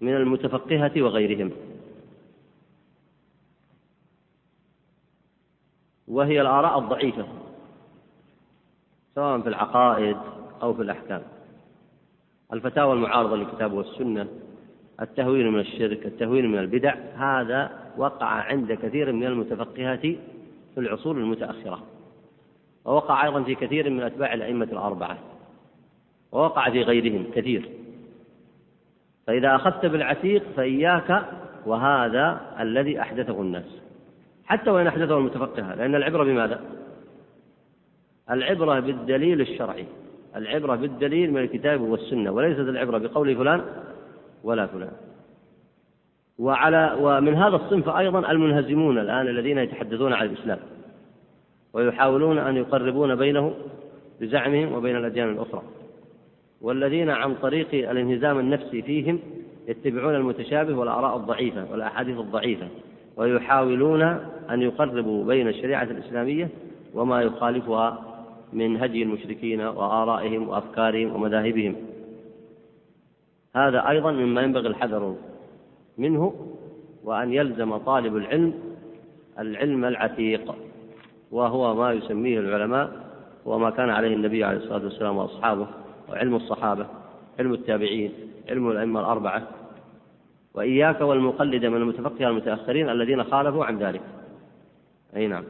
من المتفقهة وغيرهم. وهي الآراء الضعيفة سواء في العقائد أو في الأحكام. الفتاوى المعارضة للكتاب والسنة التهوين من الشرك التهوين من البدع هذا وقع عند كثير من المتفقهة في العصور المتأخرة. ووقع أيضا في كثير من أتباع الأئمة الأربعة. ووقع في غيرهم كثير. فإذا أخذت بالعتيق فإياك وهذا الذي أحدثه الناس. حتى وإن أحدثه المتفقهة لأن العبرة بماذا؟ العبرة بالدليل الشرعي. العبرة بالدليل من الكتاب والسنة. وليست العبرة بقول فلان ولا فلان. وعلى ومن هذا الصنف أيضا المنهزمون الآن الذين يتحدثون عن الإسلام. ويحاولون أن يقربون بينه بزعمهم وبين الأديان الأخرى. والذين عن طريق الانهزام النفسي فيهم يتبعون المتشابه والآراء الضعيفة والأحاديث الضعيفة. ويحاولون أن يقربوا بين الشريعة الإسلامية وما يخالفها من هدي المشركين وآرائهم وأفكارهم ومذاهبهم. هذا أيضا مما ينبغي الحذر منه وأن يلزم طالب العلم العلم العتيق وهو ما يسميه العلماء وما كان عليه النبي عليه الصلاة والسلام وأصحابه وعلم الصحابة علم التابعين علم الأئمة الأربعة وإياك والمقلد من المتفقه المتأخرين الذين خالفوا عن ذلك. أي نعم.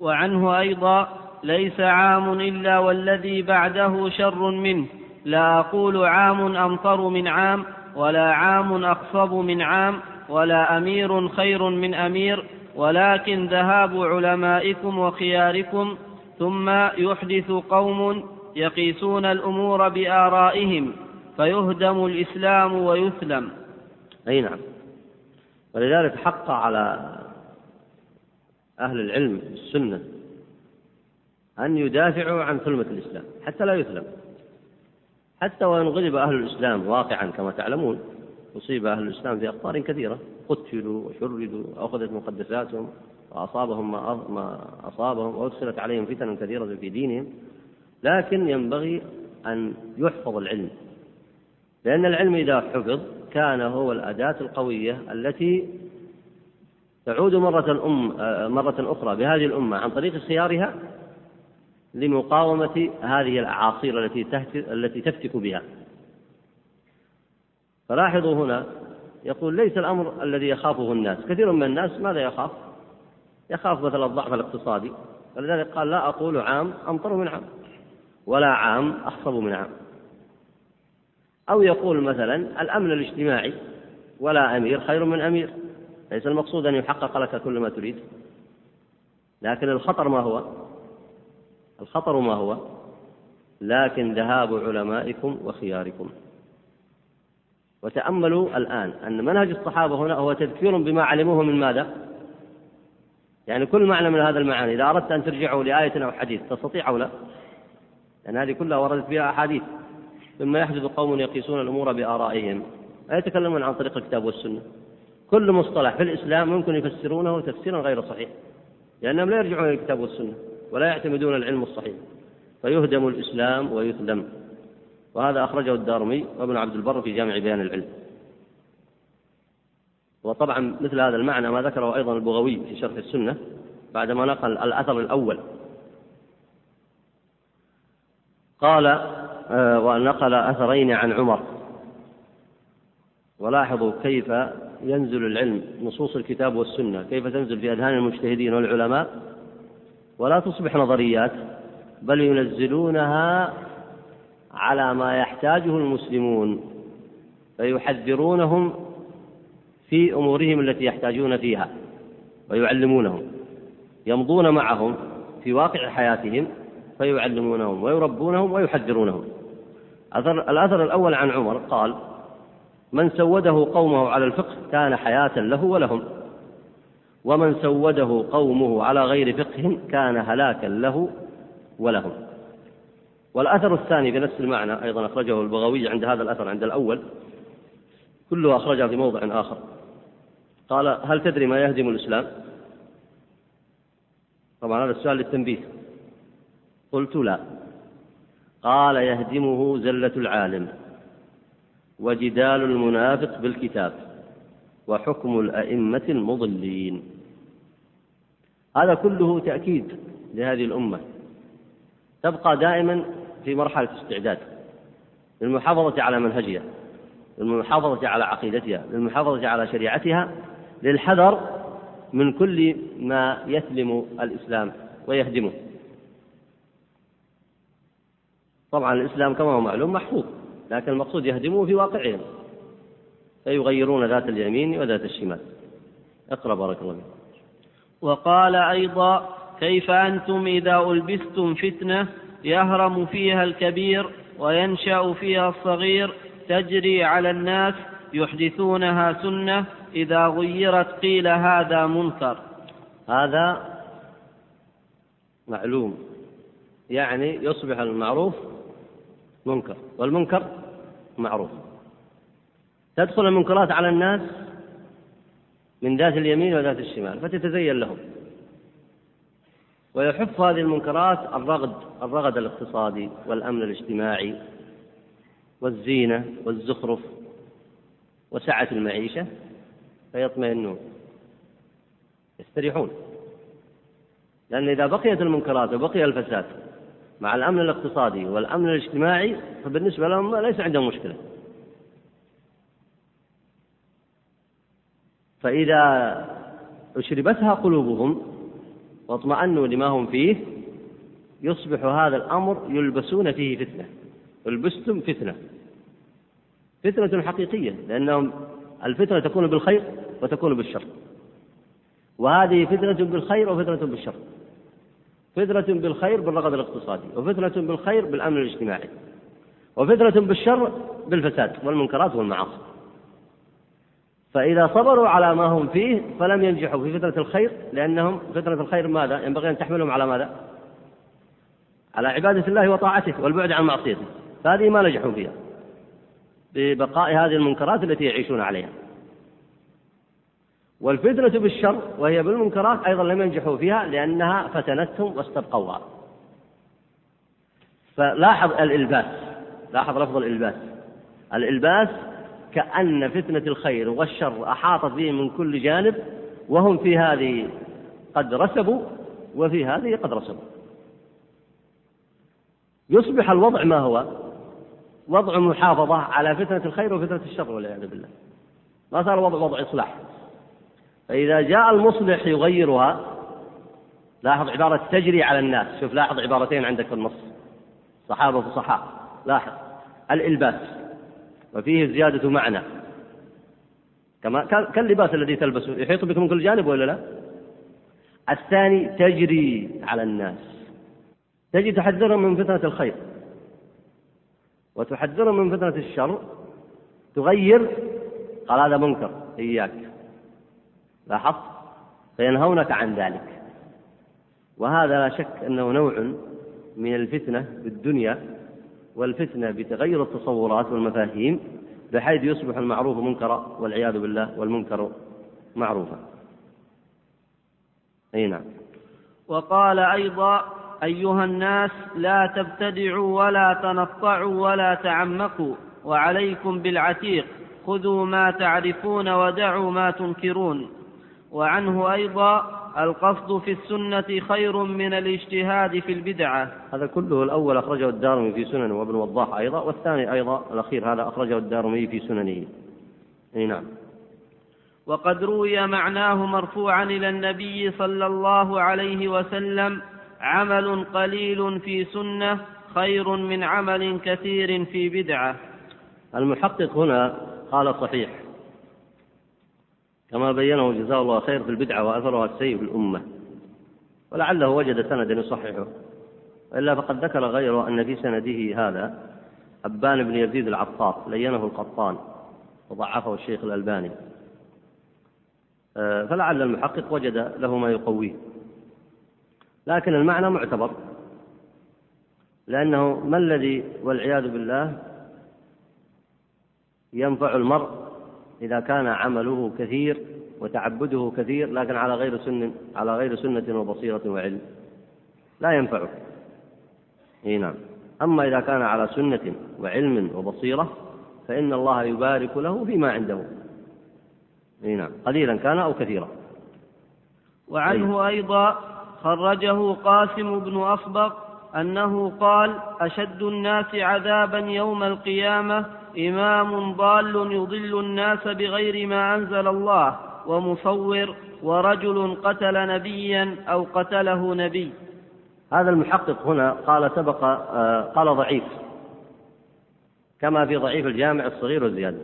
وعنه أيضا ليس عام إلا والذي بعده شر منه. لا أقول عام أمطر من عام ولا عام أخصب من عام ولا أمير خير من أمير ولكن ذهاب علمائكم وخياركم ثم يحدث قوم يقيسون الأمور بآرائهم. فيهدم الإسلام ويثلم أي نعم. ولذلك حق على أهل العلم السنة أن يدافعوا عن ثلمة الإسلام حتى لا يثلم حتى وإن غلب أهل الإسلام واقعا كما تعلمون أصيب أهل الإسلام في أخطار كثيرة. قتلوا وشردوا وأخذت مقدساتهم وأصابهم ما أصابهم وأدخلت عليهم فتن كثيرة في دينهم. لكن ينبغي أن يحفظ العلم. لأن العلم إذا حفظ كان هو الأداة القوية التي تعود مرة أم مرة أخرى بهذه الأمة عن طريق خيارها لمقاومة هذه الأعاصير التي التي تفتك بها. فلاحظوا هنا يقول ليس الأمر الذي يخافه الناس. كثير من الناس ماذا يخاف؟ يخاف مثلا الضعف الاقتصادي. ولذلك قال لا أقول عام أمطر من عام. ولا عام أخصب من عام. أو يقول مثلا الأمن الاجتماعي ولا أمير خير من أمير. ليس المقصود أن يحقق لك كل ما تريد. لكن الخطر ما هو؟ الخطر ما هو؟ لكن ذهاب علمائكم وخياركم. وتأملوا الآن أن منهج الصحابة هنا هو تذكير بما علموه من ماذا؟ يعني كل معنى من هذا المعاني إذا أردت أن ترجعوا لآية أو حديث تستطيع أو لا؟ لأن هذه كلها وردت فيها أحاديث. مما يحدث قوم يقيسون الأمور بآرائهم. لا يتكلمون عن طريق الكتاب والسنة؟ كل مصطلح في الإسلام ممكن يفسرونه تفسيرا غير صحيح لأنهم لا يرجعون إلى الكتاب والسنة ولا يعتمدون العلم الصحيح فيهدم الإسلام ويثلم. وهذا أخرجه الدارمي وابن عبد البر في جامع بيان العلم. وطبعا مثل هذا المعنى ما ذكره أيضا البغوي في شرح السنة بعدما نقل الأثر الأول. قال ونقل أثرين عن عمر. ولاحظوا كيف ينزل العلم نصوص الكتاب والسنة كيف تنزل في أذهان المجتهدين والعلماء. ولا تصبح نظريات بل ينزلونها على ما يحتاجه المسلمون فيحذرونهم في أمورهم التي يحتاجون فيها ويعلمونهم يمضون معهم في واقع حياتهم. فيعلمونهم ويربونهم ويحذرونهم. أثر الأثر الأول عن عمر قال من سوده قومه على الفقه كان حياة له ولهم. ومن سوده قومه على غير فقه كان هلاكا له ولهم. والأثر الثاني بنفس المعنى أيضا أخرجه البغوي عند هذا الأثر عند الأول كله أخرجه في موضع آخر. قال هل تدري ما يهدم الإسلام؟ طبعا هذا السؤال للتنبيه. قلت لا. قال يهدمه زلة العالم وجدال المنافق بالكتاب وحكم الأئمة المضلين. هذا كله تأكيد لهذه الأمة. تبقى دائما في مرحلة استعداد للمحافظة على منهجها للمحافظة على عقيدتها للمحافظة على شريعتها للحذر من كل ما يسلم الإسلام ويهدمه. طبعا الإسلام كما هو معلوم محفوظ لكن المقصود يهدمه في واقعهم فيغيرون ذات اليمين وذات الشمال. اقرأ بارك الله فيك. وقال أيضا كيف أنتم إذا ألبستم فتنة يهرم فيها الكبير وينشأ فيها الصغير تجري على الناس يحدثونها سنة إذا غيرت قيل هذا منكر. هذا معلوم يعني يصبح المعروف منكر. والمنكر معروف. تدخل المنكرات على الناس من ذات اليمين وذات الشمال فتتزين لهم. ويحف هذه المنكرات الرغد الرغد الاقتصادي والأمن الاجتماعي والزينة والزخرف وسعة المعيشة فيطمئنون. يستريحون. لأن إذا بقيت المنكرات وبقي الفساد مع الأمن الاقتصادي والأمن الاجتماعي فبالنسبة لهم ليس عندهم مشكلة. فإذا أشربتها قلوبهم واطمأنوا لما هم فيه يصبح هذا الأمر يلبسون فيه فتنة. البستم فتنة. فتنة حقيقية لأنهم الفتنة تكون بالخير وتكون بالشر. وهذه فتنة بالخير وفتنة بالشر. فتنة بالخير بالرغد الاقتصادي وفتنة بالخير بالأمن الاجتماعي وفتنة بالشر بالفساد والمنكرات والمعاصي فإذا صبروا على ما هم فيه فلم ينجحوا في فتنة الخير لأنهم فتنة الخير ماذا؟ ينبغي أن تحملهم على ماذا؟ على عبادة الله وطاعته والبعد عن معصيته فهذه ما نجحوا فيها ببقاء هذه المنكرات التي يعيشون عليها والفتنة بالشر وهي بالمنكرات أيضا لم ينجحوا فيها لأنها فتنتهم واستبقوها فلاحظ الإلباس لاحظ لفظ الإلباس. الإلباس كأن فتنة الخير والشر أحاطت بهم من كل جانب وهم في هذه قد رسبوا وفي هذه قد رسبوا. يصبح الوضع ما هو؟ وضع محافظة على فتنة الخير وفتنة الشر والعياذ بالله. ما صار وضع وضع إصلاح. فإذا جاء المصلح يغيرها لاحظ عبارة تجري على الناس. شوف لاحظ عبارتين عندك في النص. صحابة فصحاء لاحظ. الإلباس. وفيه زيادة معنى. كما كاللباس الذي تلبسه. يحيط بك من كل جانب ولا لا؟ الثاني تجري على الناس. تجي تحذرهم من فتنة الخير. وتحذرهم من فتنة الشر. تغير. قال هذا منكر إياك. لاحظت؟ فينهونك عن ذلك. وهذا لا شك أنه نوع من الفتنة بالدنيا والفتنة بتغير التصورات والمفاهيم بحيث يصبح المعروف منكرا والعياذ بالله والمنكر معروفا. أي نعم. وقال أيضا أيها الناس لا تبتدعوا ولا تنطعوا ولا تعمقوا وعليكم بالعتيق خذوا ما تعرفون ودعوا ما تنكرون. وعنه أيضا القصد في السنة خير من الاجتهاد في البدعة. هذا كله الأول أخرجه الدارمي في سننه وابن وضاح أيضا والثاني أيضا الأخير هذا أخرجه الدارمي في سننه. أي نعم. وقد روي معناه مرفوعا إلى النبي صلى الله عليه وسلم عمل قليل في سنة خير من عمل كثير في بدعة. المحقق هنا قال صحيح كما بينه جزاه الله خير في البدعة وأثرها السيء في الأمة. ولعله وجد سندا يصححه إلا فقد ذكر غيره أن في سنده هذا أبان بن يزيد العطار لينه القطان وضعفه الشيخ الألباني. آه، فلعل المحقق وجد له ما يقويه. لكن المعنى معتبر. لأنه ما الذي والعياذ بالله ينفع المرء إذا كان عمله كثير وتعبده كثير لكن على غير سن على غير سنة وبصيرة وعلم. لا ينفعه. إي نعم. أما إذا كان على سنة وعلم وبصيرة فإن الله يبارك له فيما عنده. إي نعم. قليلا كان أو كثيرا. وعنه أيضا خرجه قاسم بن أصبغ أنه قال أشد الناس عذابا يوم القيامة إمام ضال يضل الناس بغير ما أنزل الله ومصور ورجل قتل نبيا أو قتله نبي. هذا المحقق هنا قال سبق آه، قال ضعيف كما في ضعيف الجامع الصغير والزيادة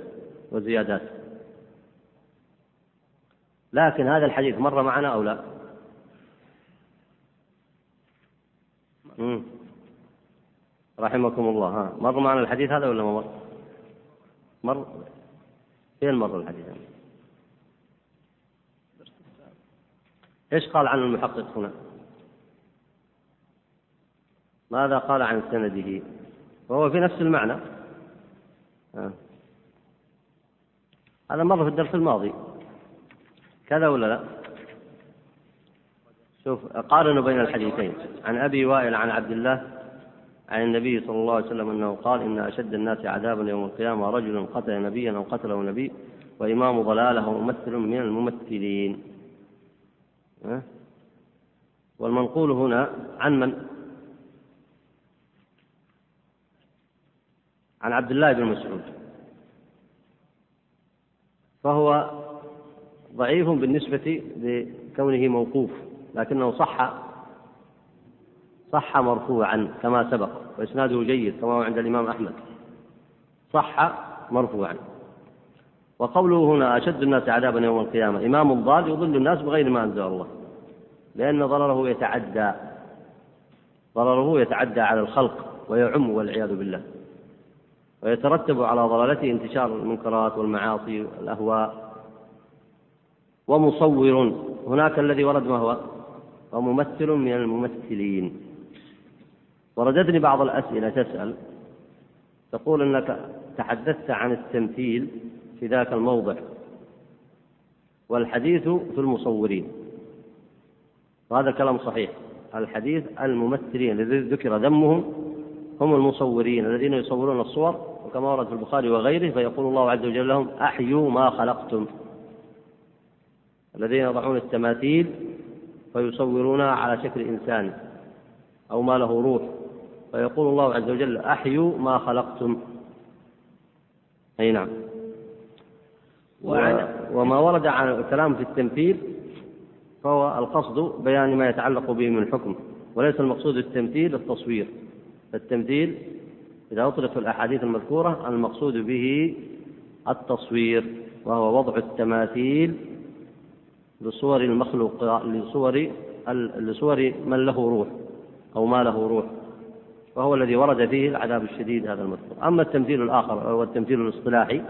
والزيادات لكن هذا الحديث مر معنا أو لا. رحمكم الله ها مر معنا الحديث هذا ولا ما مر؟ مر فين مر الحديث؟ إيش قال عن المحقق هنا؟ ماذا قال عن سنده؟ وهو في نفس المعنى. آه. هذا مر في الدرس الماضي. كذا ولا لا؟ شوف قارنوا بين الحديثين. عن أبي وائل عن عبد الله عن النبي صلى الله عليه وسلم أنه قال إن أشد الناس عذابا يوم القيامة رجل قتل نبيا أو قتله نبي وإمام ضلالة ممثل من الممثلين. والمنقول هنا عن من؟ عن عبد الله بن مسعود. فهو ضعيف بالنسبة لكونه موقوف لكنه صح صح مرفوعا كما سبق وإسناده جيد كما هو عند الإمام أحمد. صح مرفوعا. وقوله هنا أشد الناس عذابا يوم القيامة إمام ضال يضل الناس بغير ما أنزل الله لأن ضرره يتعدى ضرره يتعدى على الخلق ويعم والعياذ بالله ويترتب على ضلالته انتشار المنكرات والمعاصي والأهواء. ومصور هناك الذي ورد ما هو؟ وممثل من الممثلين. وردتني بعض الأسئلة تسأل. تقول أنك تحدثت عن التمثيل في ذاك الموضع والحديث في المصورين. وهذا كلام صحيح. الحديث الممثلين الذي ذكر ذمهم هم المصورين الذين يصورون الصور وكما ورد في البخاري وغيره فيقول الله عز وجل لهم أحيوا ما خلقتم. الذين يضعون التماثيل فيصورونها على شكل إنسان أو ما له روح. فيقول الله عز وجل أحيوا ما خلقتم. أي نعم. وما ورد عن الكلام في التمثيل فهو القصد بيان ما يتعلق به من حكم وليس المقصود التمثيل التصوير. التمثيل إذا أطلق الأحاديث المذكورة المقصود به التصوير وهو وضع التماثيل لصور المخلوق لصور لصور من له روح أو ما له روح. وهو الذي ورد فيه العذاب الشديد هذا المذكور. أما التمثيل الآخر وهو التمثيل الاصطلاحي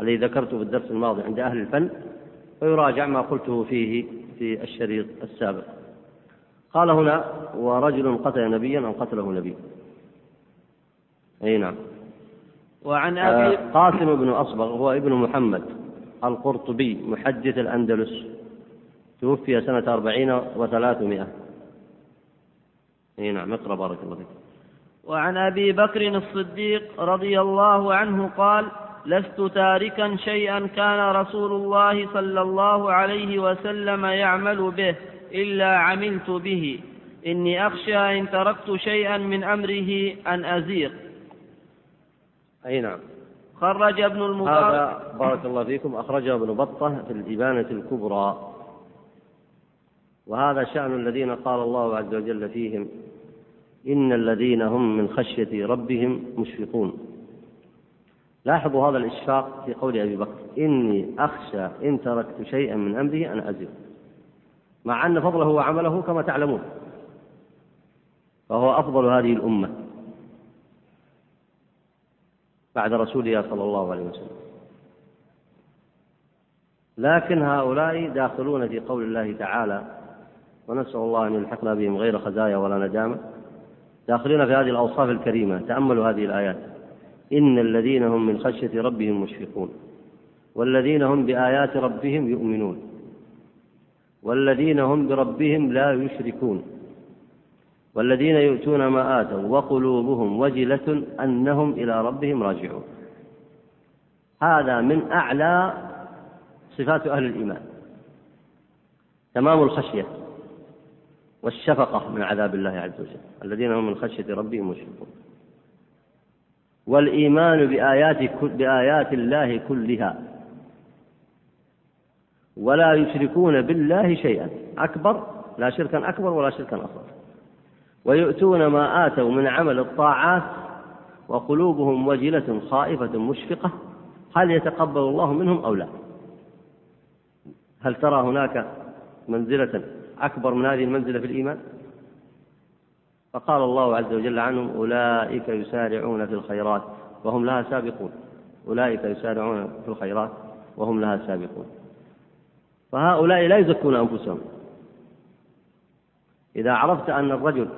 الذي ذكرته في الدرس الماضي عند أهل الفن فيراجع ما قلته فيه في الشريط السابق. قال هنا ورجل قتل نبيا أو قتله نبي أي نعم. وعن أبي آه قاسم بن أصبغ هو ابن محمد القرطبي محدث الأندلس توفي سنة أربعين وثلاثمائة. أي نعم اقرأ بارك الله فيك. وعن أبي بكر الصديق رضي الله عنه قال لست تاركا شيئا كان رسول الله صلى الله عليه وسلم يعمل به إلا عملت به. إني أخشى إن تركت شيئا من أمره أن أزيغ. أي نعم. خرج ابن المبارك. هذا بارك الله فيكم أخرجه ابن بطة في الإبانة الكبرى. وهذا شأن الذين قال الله عز وجل فيهم إن الذين هم من خشية ربهم مشفقون. لاحظوا هذا الإشفاق في قول أبي بكر إني أخشى إن تركت شيئا من أمره أن أزل. مع أن فضله وعمله كما تعلمون. فهو أفضل هذه الأمة. بعد رسولها صلى الله عليه وسلم. لكن هؤلاء داخلون في قول الله تعالى ونسأل الله أن يلحقنا بهم غير خزايا ولا ندامة. داخلون في هذه الأوصاف الكريمة. تأملوا هذه الآيات. إن الذين هم من خشية ربهم مشفقون. والذين هم بآيات ربهم يؤمنون. والذين هم بربهم لا يشركون. والذين يؤتون ما آتوا وقلوبهم وجلة أنهم إلى ربهم راجعون. هذا من أعلى صفات أهل الإيمان. تمام الخشية. والشفقة من عذاب الله عز وجل. الذين هم من خشية ربهم مشركون والإيمان بآيات بآيات الله كلها. ولا يشركون بالله شيئا. أكبر لا شركا أكبر ولا شركا أصغر. ويؤتون ما آتوا من عمل الطاعات وقلوبهم وجلة خائفة مشفقة. هل يتقبل الله منهم أو لا؟ هل ترى هناك منزلة أكبر من هذه المنزلة في الإيمان؟ فقال الله عز وجل عنهم أولئك يسارعون في الخيرات وهم لها سابقون. أولئك يسارعون في الخيرات وهم لها سابقون. فهؤلاء لا يزكون أنفسهم. إذا عرفت أن الرجل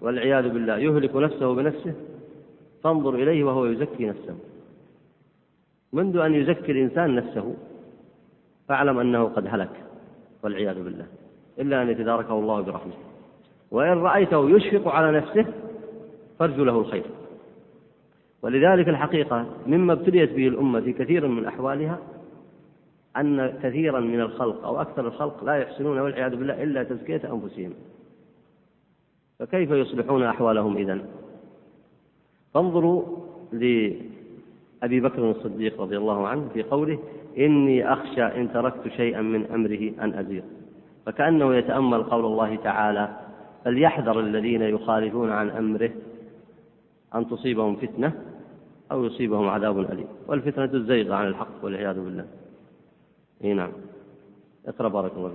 والعياذ بالله يهلك نفسه بنفسه فانظر إليه وهو يزكي نفسه. منذ أن يزكي الإنسان نفسه فاعلم أنه قد هلك والعياذ بالله. إلا أن يتداركه الله برحمته. وإن رأيته يشفق على نفسه فارجو له الخير. ولذلك الحقيقة مما ابتليت به الأمة في كثير من أحوالها أن كثيرا من الخلق أو أكثر الخلق لا يحسنون والعياذ بالله إلا تزكية أنفسهم. فكيف يصلحون أحوالهم إذن؟ فانظروا لأبي بكر الصديق رضي الله عنه في قوله إني أخشى إن تركت شيئا من أمره أن أزيغ. فكأنه يتأمل قول الله تعالى فليحذر الذين يخالفون عن أمره أن تصيبهم فتنة أو يصيبهم عذاب أليم. والفتنة الزيغ عن الحق والعياذ بالله. إي نعم. اقرأ بارك الله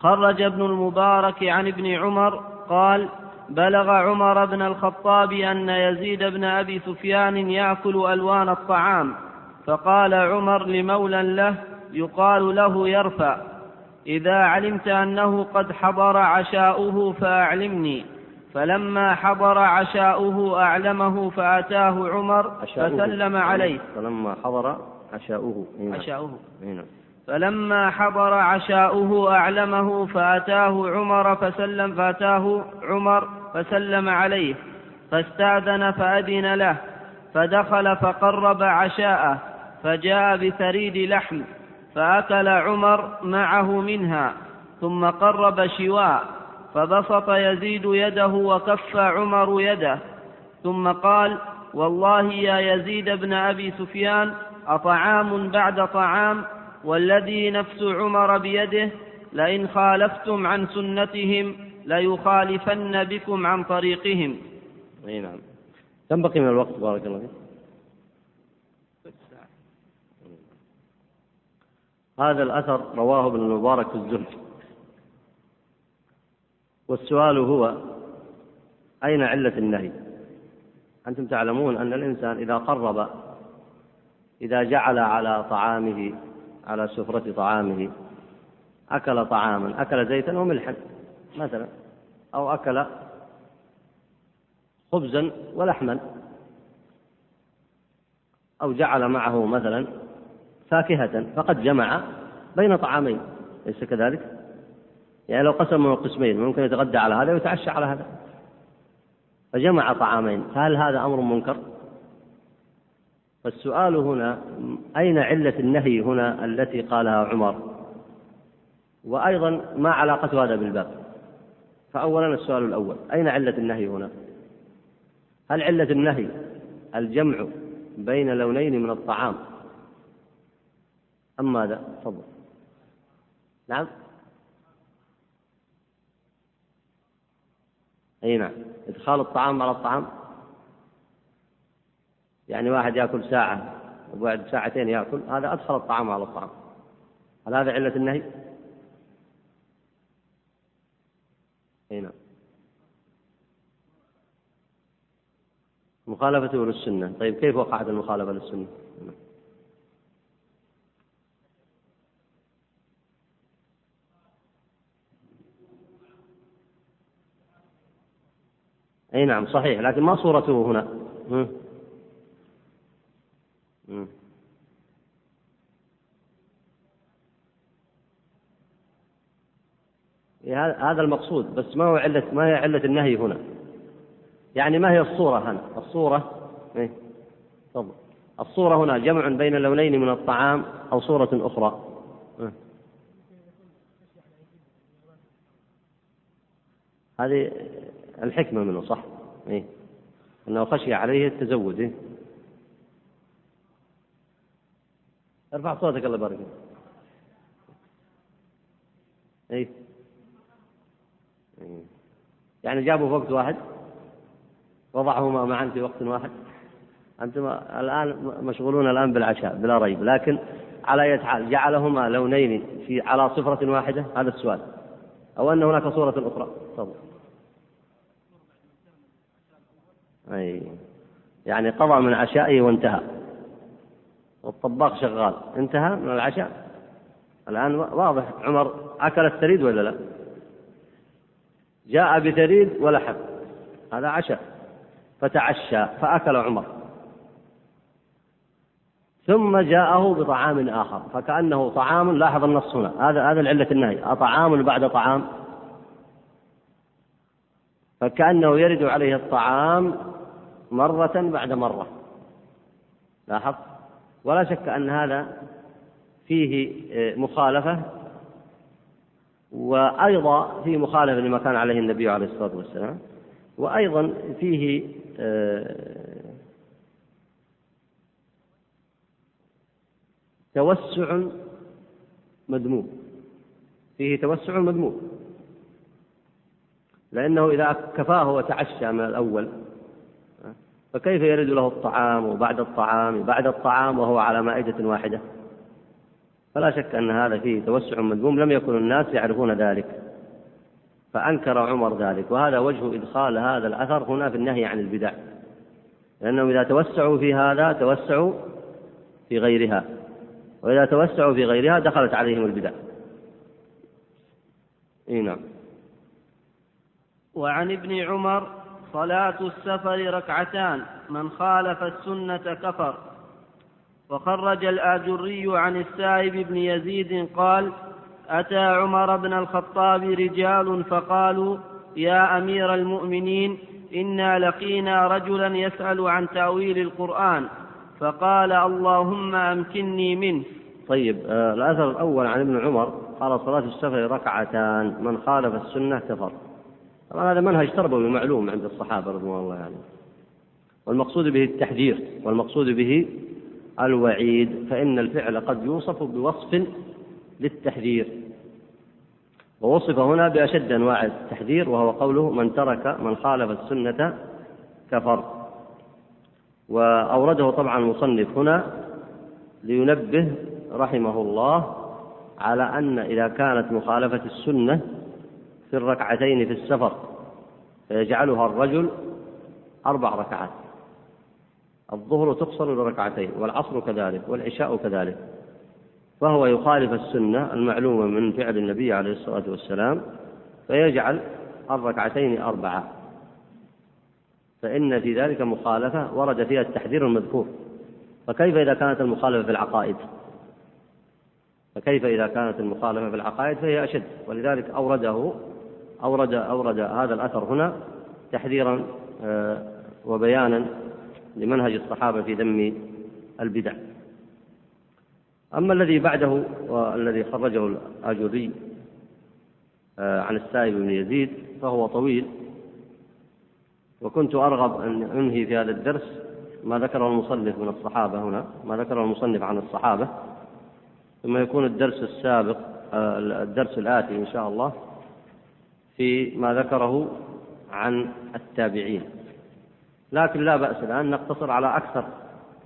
خرج ابن المبارك عن ابن عمر قال بلغ عمر بن الخطاب أن يزيد بن أبي سفيان يأكل ألوان الطعام فقال عمر لمولى له يقال له يرفع. إذا علمت أنه قد حضر عشاؤه فأعلمني. فلما حضر عشاؤه أعلمه فأتاه عمر فسلم عليه. فلما حضر عشاؤه. عشاؤه. فلما حضر عشاؤه أعلمه فأتاه عمر فسلم فأتاه عمر فسلم عليه. فاستأذن فأذن له. فدخل فقرب عشاءه. فجاء بثريد لحم. فأكل عمر معه منها ثم قرب شواء فبسط يزيد يده وكف عمر يده ثم قال والله يا يزيد بن أبي سفيان أطعام بعد طعام والذي نفس عمر بيده لئن خالفتم عن سنتهم ليخالفن بكم عن طريقهم. نعم. كم بقي من الوقت بارك الله فيك. هذا الأثر رواه ابن المبارك في الزهد. والسؤال هو أين علة النهي؟ أنتم تعلمون أن الإنسان إذا قرب إذا جعل على طعامه على سفرة طعامه أكل طعاما أكل زيتا وملحا مثلا أو أكل خبزا ولحما أو جعل معه مثلا فاكهة فقد جمع بين طعامين ليس كذلك؟ يعني لو قسمه قسمين ممكن يتغدى على هذا ويتعشى على هذا فجمع طعامين فهل هذا أمر منكر؟ فالسؤال هنا أين علة النهي هنا التي قالها عمر وأيضا ما علاقة هذا بالباب فأولا السؤال الأول أين علة النهي هنا هل علة النهي الجمع بين لونين من الطعام أم ماذا؟ تفضل. نعم. أي نعم. إدخال الطعام على الطعام؟ يعني واحد يأكل ساعة وبعد ساعتين يأكل هذا أدخل الطعام على الطعام. هل هذا علة النهي؟ أي نعم. مخالفته للسنة. طيب كيف وقعت المخالفة للسنة؟ أي نعم صحيح. لكن ما صورته هنا. هذا المقصود. بس ما هو علة ما هي علة النهي هنا؟ يعني ما هي الصورة هنا؟ الصورة إيه؟ تفضل. الصورة هنا جمع بين لونين من الطعام أو صورة أخرى. إيه؟ هذه الحكمة منه صح؟ إيه؟ أنه خشي عليه التزود إيه؟ ارفع صوتك الله يبارك اي يعني جابوا في وقت واحد؟ وضعهما معا في وقت واحد؟ أنتم الآن مشغولون الآن بالعشاء بلا ريب. لكن على اية حال جعلهما لونين في على صفرة واحدة؟ هذا السؤال. أو أن هناك صورة أخرى؟ تفضل. أي. يعني قضى من عشائه وانتهى. والطباخ شغال. انتهى من العشاء. الآن واضح. عمر أكل الثريد ولا لا؟ جاء بثريد ولحم هذا عشاء. فتعشى فأكل عمر. ثم جاءه بطعام آخر. فكأنه طعام لاحظ النص هنا. هذا هذا العلة النهي أطعام بعد طعام. فكأنه يرد عليه الطعام مرة بعد مرة. لاحظ؟ ولا شك أن هذا فيه آه، مخالفة وأيضا فيه مخالفة لما كان عليه النبي عليه الصلاة والسلام وأيضا فيه آه، توسع مذموم. فيه توسع مذموم. لأنه إذا كفاه وتعشى من الأول فكيف يرد له الطعام وبعد الطعام بعد الطعام وهو على مائدة واحدة؟ فلا شك أن هذا فيه توسع مذموم لم يكن الناس يعرفون ذلك. فأنكر عمر ذلك وهذا وجه إدخال هذا الأثر هنا في النهي عن البدع. لأنهم إذا توسعوا في هذا توسعوا في غيرها. وإذا توسعوا في غيرها دخلت عليهم البدع. إيه نعم. وعن ابن عمر صلاة السفر ركعتان من خالف السنة كفر. وخرج الآجري عن السائب بن يزيد قال أتى عمر بن الخطاب رجال فقالوا يا أمير المؤمنين إنا لقينا رجلا يسأل عن تأويل القرآن. فقال اللهم أمكنني منه. طيب آه الأثر الأول عن ابن عمر قال صلاة السفر ركعتان من خالف السنة كفر. طبعا هذا منهج تربوي معلوم عند الصحابة رضوان الله عليهم يعني. والمقصود به التحذير والمقصود به الوعيد فإن الفعل قد يوصف بوصف للتحذير ووصف هنا بأشد أنواع التحذير وهو قوله من ترك من خالف السنة كفر وأورده طبعا المصنف هنا لينبه رحمه الله على أن إذا كانت مخالفة السنة في الركعتين في السفر فيجعلها الرجل أربع ركعات. الظهر تقصر لركعتين والعصر كذلك والعشاء كذلك. فهو يخالف السنة المعلومة من فعل النبي عليه الصلاة والسلام فيجعل الركعتين أربعة. فإن في ذلك مخالفة ورد فيها التحذير المذكور. فكيف إذا كانت المخالفة في العقائد؟ فكيف إذا كانت المخالفة في العقائد فهي أشد. ولذلك أورده أورد أورد هذا الأثر هنا تحذيرا آه، وبيانا لمنهج الصحابة في ذم البدع. أما الذي بعده والذي خرجه الآجري آه، عن السائب بن يزيد فهو طويل. وكنت أرغب أن أنهي في هذا الدرس ما ذكره المصنف من الصحابة هنا ما ذكره المصنف عن الصحابة. ثم يكون الدرس السابق آه، الدرس الآتي إن شاء الله. في ما ذكره عن التابعين. لكن لا بأس الآن نقتصر على أكثر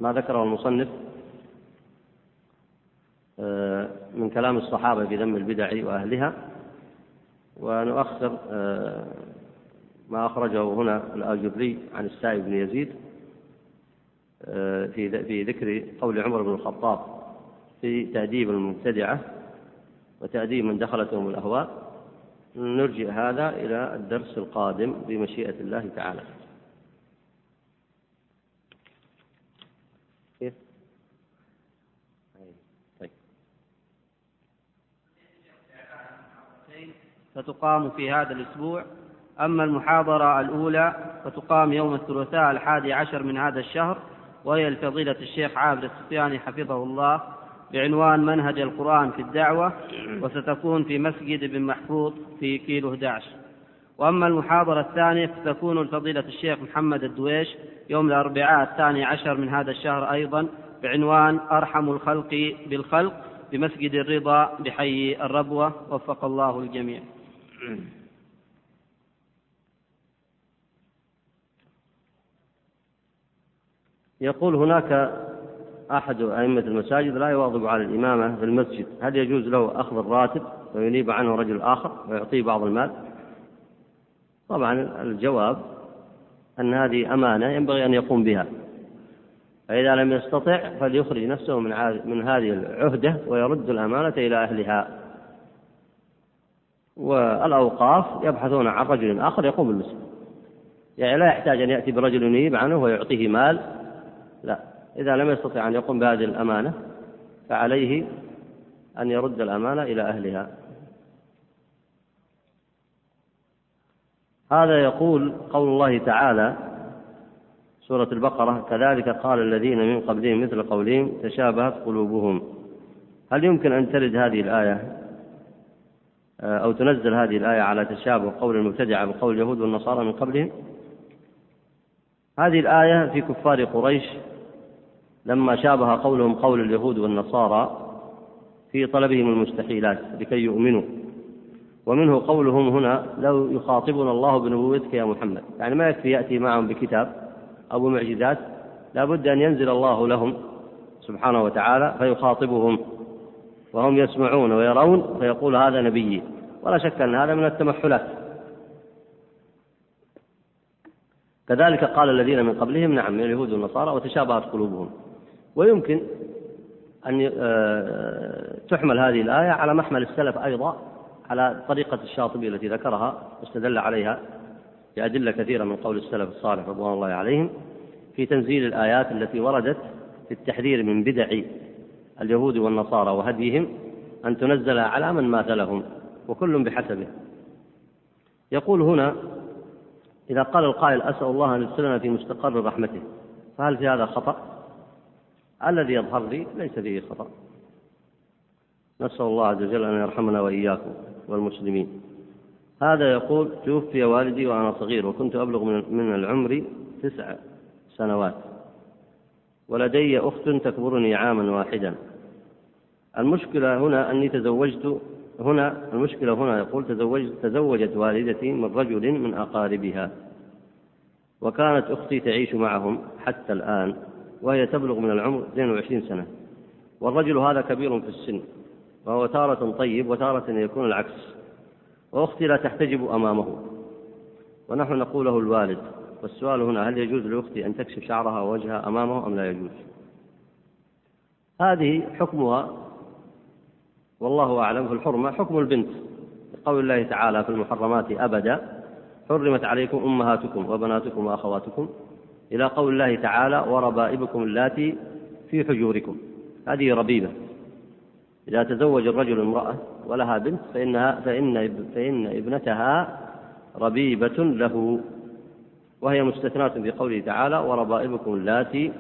ما ذكره المصنف آه، من كلام الصحابة في ذم البدع وأهلها. ونؤخر آه، ما أخرجه هنا الآجري عن السائب بن يزيد آه، في في ذكر قول عمر بن الخطاب في تأديب المبتدعة وتأديب من دخلتهم الأهواء. نرجع هذا إلى الدرس القادم بمشيئة الله تعالى. كيف؟ طيب. في هذا الأسبوع. أما المحاضرة الأولى فتقام يوم الثلاثاء الحادي عشر من هذا الشهر وهي لفضيلة الشيخ عابد السفياني حفظه الله. بعنوان منهج القرآن في الدعوة وستكون في مسجد بن محفوظ في كيلو 11 وأما المحاضرة الثانية فتكون لفضيلة الشيخ محمد الدويش يوم الأربعاء الثاني عشر من هذا الشهر أيضا بعنوان أرحم الخلق بالخلق بمسجد الرضا بحي الربوة. وفق الله الجميع. يقول هناك أحد أئمة المساجد لا يواظب على الإمامة في المسجد. هل يجوز له أخذ الراتب وينيب عنه رجل آخر ويعطيه بعض المال؟ طبعا الجواب أن هذه أمانة ينبغي أن يقوم بها. فإذا لم يستطع فليخرج نفسه من من هذه العهدة ويرد الأمانة إلى أهلها. والأوقاف يبحثون عن رجل آخر يقوم بالمسجد. يعني لا يحتاج أن يأتي برجل ينيب عنه ويعطيه مال. لا. إذا لم يستطع أن يقوم بهذه الأمانة فعليه أن يرد الأمانة إلى أهلها. هذا يقول قول الله تعالى سورة البقرة كذلك قال الذين من قبلهم مثل قولهم تشابهت قلوبهم. هل يمكن أن ترد هذه الآية؟ أو تنزل هذه الآية على تشابه قول المبتدعة بقول اليهود والنصارى من قبلهم؟ هذه الآية في كفار قريش لما شابه قولهم قول اليهود والنصارى في طلبهم المستحيلات لكي يؤمنوا. ومنه قولهم هنا لو يخاطبنا الله بنبوتك يا محمد. يعني ما يكفي يأتي معهم بكتاب أو بمعجزات لابد أن ينزل الله لهم سبحانه وتعالى فيخاطبهم وهم يسمعون ويرون فيقول هذا نبيي. ولا شك أن هذا من التمحلات. كذلك قال الذين من قبلهم نعم من اليهود والنصارى وتشابهت قلوبهم. ويمكن أن آه، تحمل هذه الآية على محمل السلف أيضا على طريقة الشاطبي التي ذكرها واستدل عليها بأدلة كثيرة من قول السلف الصالح رضوان الله عليهم في تنزيل الآيات التي وردت في التحذير من بدع اليهود والنصارى وهديهم أن تنزل على من ماثلهم وكل بحسبه يقول هنا إذا قال القائل أسأل الله أن يدخلنا في مستقر رحمته فهل في هذا خطأ؟ الذي يظهر لي ليس فيه خطأ. نسأل الله عز وجل أن يرحمنا وإياكم والمسلمين. هذا يقول توفي والدي وأنا صغير وكنت أبلغ من العمر تسع سنوات. ولدي أخت تكبرني عاما واحدا. المشكلة هنا أني تزوجت هنا المشكلة هنا يقول تزوجت تزوجت والدتي من رجل من أقاربها. وكانت أختي تعيش معهم حتى الآن. وهي تبلغ من العمر 22 سنة. والرجل هذا كبير في السن وهو تارة طيب وتارة يكون العكس وأختي لا تحتجب أمامه. ونحن نقول له الوالد والسؤال هنا هل يجوز لأختي أن تكشف شعرها ووجهها أمامه أم لا يجوز؟ هذه حكمها والله أعلم في الحرمة حكم البنت. قول الله تعالى في المحرمات أبدا حرمت عليكم أمهاتكم وبناتكم وأخواتكم إلى قول الله تعالى وربائبكم اللاتي في حجوركم. هذه ربيبة. إذا تزوج الرجل امرأة ولها بنت فإنها فإن فإن ابنتها ربيبة له. وهي مستثناة في قوله تعالى وربائبكم اللاتي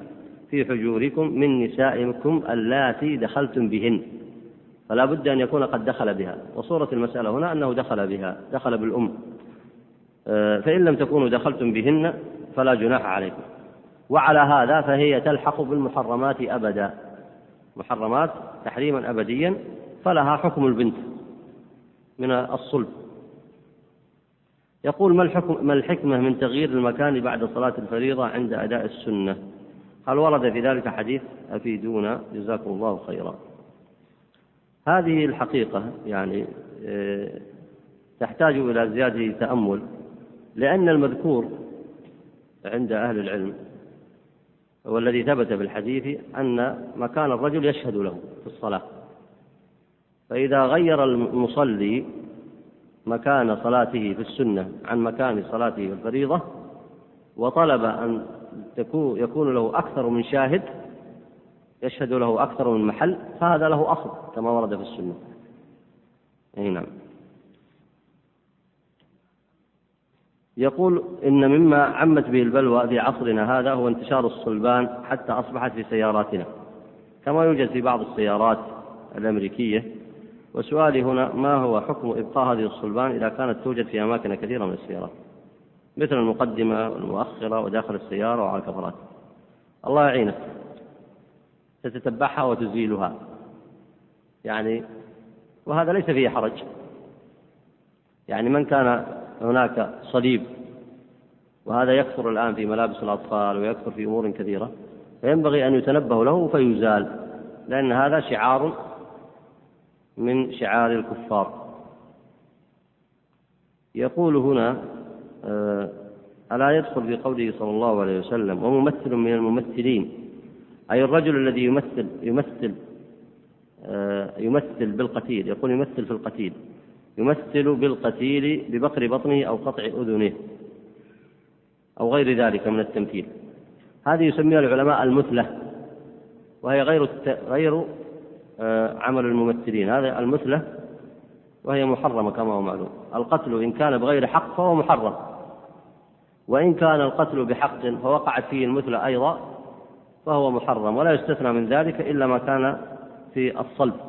في حجوركم من نسائكم اللاتي دخلتم بهن. فلا بد أن يكون قد دخل بها. وصورة المسألة هنا أنه دخل بها دخل بالأم. آه، فإن لم تكونوا دخلتم بهن فلا جناح عليكم وعلى هذا فهي تلحق بالمحرمات أبدا محرمات تحريما أبديا فلها حكم البنت من الصلب يقول ما الحكم ما الحكمة من تغيير المكان بعد صلاة الفريضة عند أداء السنة؟ هل ورد في ذلك حديث؟ أفيدونا جزاكم الله خيرا. هذه الحقيقة يعني آه، تحتاج إلى زيادة تأمل لأن المذكور عند أهل العلم والذي ثبت بالحديث أن مكان الرجل يشهد له في الصلاة. فإذا غير المصلي مكان صلاته في السنة عن مكان صلاته في الفريضة وطلب أن يكون له أكثر من شاهد يشهد له أكثر من محل فهذا له أصل كما ورد في السنة. أي نعم. يقول إن مما عمت به البلوى في عصرنا هذا هو انتشار الصلبان حتى أصبحت في سياراتنا كما يوجد في بعض السيارات الأمريكية. وسؤالي هنا ما هو حكم إبقاء هذه الصلبان إذا كانت توجد في أماكن كثيرة من السيارات؟ مثل المقدمة والمؤخرة وداخل السيارة وعلى الكفرات. الله يعينك. تتتبعها وتزيلها. يعني وهذا ليس فيه حرج. يعني من كان هناك صليب وهذا يكثر الآن في ملابس الأطفال ويكثر في أمور كثيرة فينبغي أن يتنبه له فيزال لأن هذا شعار من شعار الكفار. يقول هنا آه، ألا يدخل في قوله صلى الله عليه وسلم وممثل من الممثلين أي الرجل الذي يمثل يمثل آه، يمثل بالقتيل يقول يمثل في القتيل. يمثل بالقتيل ببقر بطنه أو قطع أذنه أو غير ذلك من التمثيل. هذه يسميها العلماء المثلة وهي غير غير آه، عمل الممثلين. هذا المثلة وهي محرمة كما هو معلوم. القتل إن كان بغير حق فهو محرم. وإن كان القتل بحق فوقعت فيه المثلة أيضا فهو محرم ولا يستثنى من ذلك إلا ما كان في الصلب.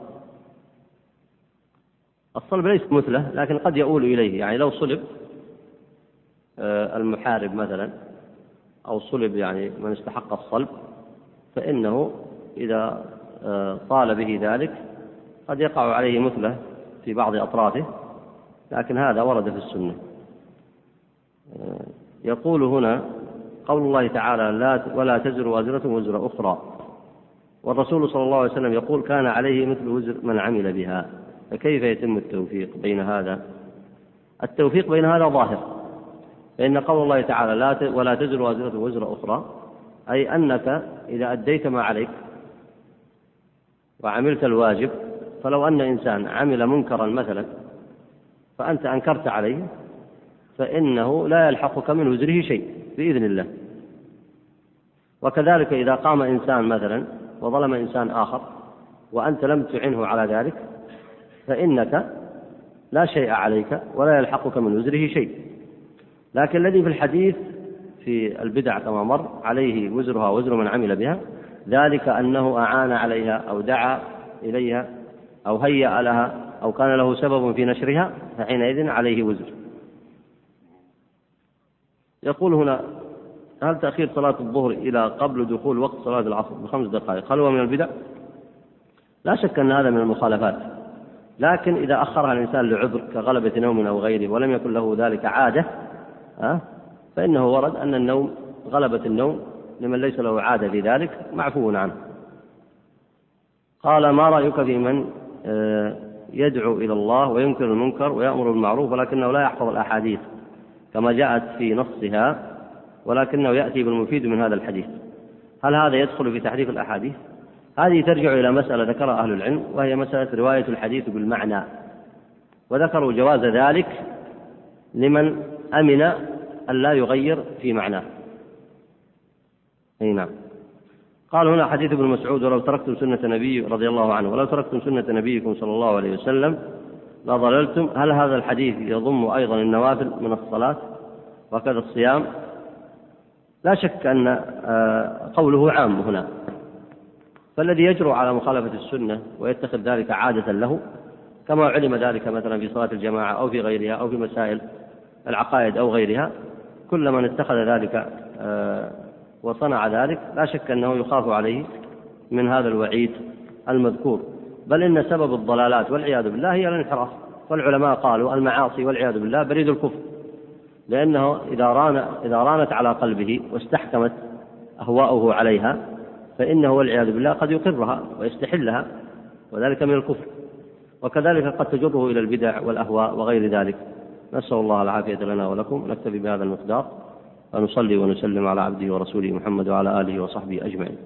الصلب ليس مثله لكن قد يؤول إليه. يعني لو صلب آه، المحارب مثلا أو صلب يعني من استحق الصلب فإنه إذا آه، طال به ذلك قد يقع عليه مثله في بعض أطرافه لكن هذا ورد في السنة. آه، يقول هنا قول الله تعالى لا ولا تزر وازرة وزر أخرى. والرسول صلى الله عليه وسلم يقول كان عليه مثل وزر من عمل بها. فكيف يتم التوفيق بين هذا؟ التوفيق بين هذا ظاهر فإن قول الله تعالى لا ولا تزر وازرة وزر أخرى أي أنك إذا أديت ما عليك وعملت الواجب فلو أن إنسان عمل منكرا مثلا فأنت أنكرت عليه فإنه لا يلحقك من وزره شيء بإذن الله. وكذلك إذا قام إنسان مثلا وظلم إنسان آخر وأنت لم تعنه على ذلك فإنك لا شيء عليك ولا يلحقك من وزره شيء. لكن الذي في الحديث في البدع كما مر عليه وزرها وزر من عمل بها ذلك أنه أعان عليها أو دعا إليها أو هيأ لها أو كان له سبب في نشرها فحينئذ عليه وزر. يقول هنا هل تأخير صلاة الظهر إلى قبل دخول وقت صلاة العصر بخمس دقائق هل هو من البدع؟ لا شك أن هذا من المخالفات. لكن إذا أخرها الإنسان لعذر كغلبة نوم أو غيره ولم يكن له ذلك عادة فإنه ورد أن النوم غلبة النوم لمن ليس له عادة في ذلك معفو عنه قال ما رأيك في من آه، يدعو إلى الله وينكر المنكر ويأمر بالمعروف ولكنه لا يحفظ الأحاديث كما جاءت في نصها ولكنه يأتي بالمفيد من هذا الحديث هل هذا يدخل في تحريف الأحاديث؟ هذه ترجع إلى مسألة ذكرها أهل العلم وهي مسألة رواية الحديث بالمعنى. وذكروا جواز ذلك لمن أمن أن لا يغير في معناه. أي نعم. قال هنا حديث ابن مسعود ولو تركتم سنة نبي رضي الله عنه ولو تركتم سنة نبيكم صلى الله عليه وسلم لضللتم هل هذا الحديث يضم أيضا النوافل من الصلاة وكذا الصيام؟ لا شك أن آه، قوله عام هنا. فالذي يجرؤ على مخالفة السنة ويتخذ ذلك عادة له كما علم ذلك مثلا في صلاة الجماعة أو في غيرها أو في مسائل العقائد أو غيرها كل من اتخذ ذلك آه، وصنع ذلك لا شك أنه يخاف عليه من هذا الوعيد المذكور. بل إن سبب الضلالات والعياذ بالله هي الانحراف. والعلماء قالوا المعاصي والعياذ بالله بريد الكفر لأنه إذا ران إذا رانت على قلبه واستحكمت أهواؤه عليها فإنه والعياذ بالله قد يقرها ويستحلها وذلك من الكفر. وكذلك قد تجره إلى البدع والأهواء وغير ذلك. نسأل الله العافية لنا ولكم. نكتفي بهذا المقدار. ونصلي ونسلم على عبده ورسوله محمد وعلى آله وصحبه أجمعين.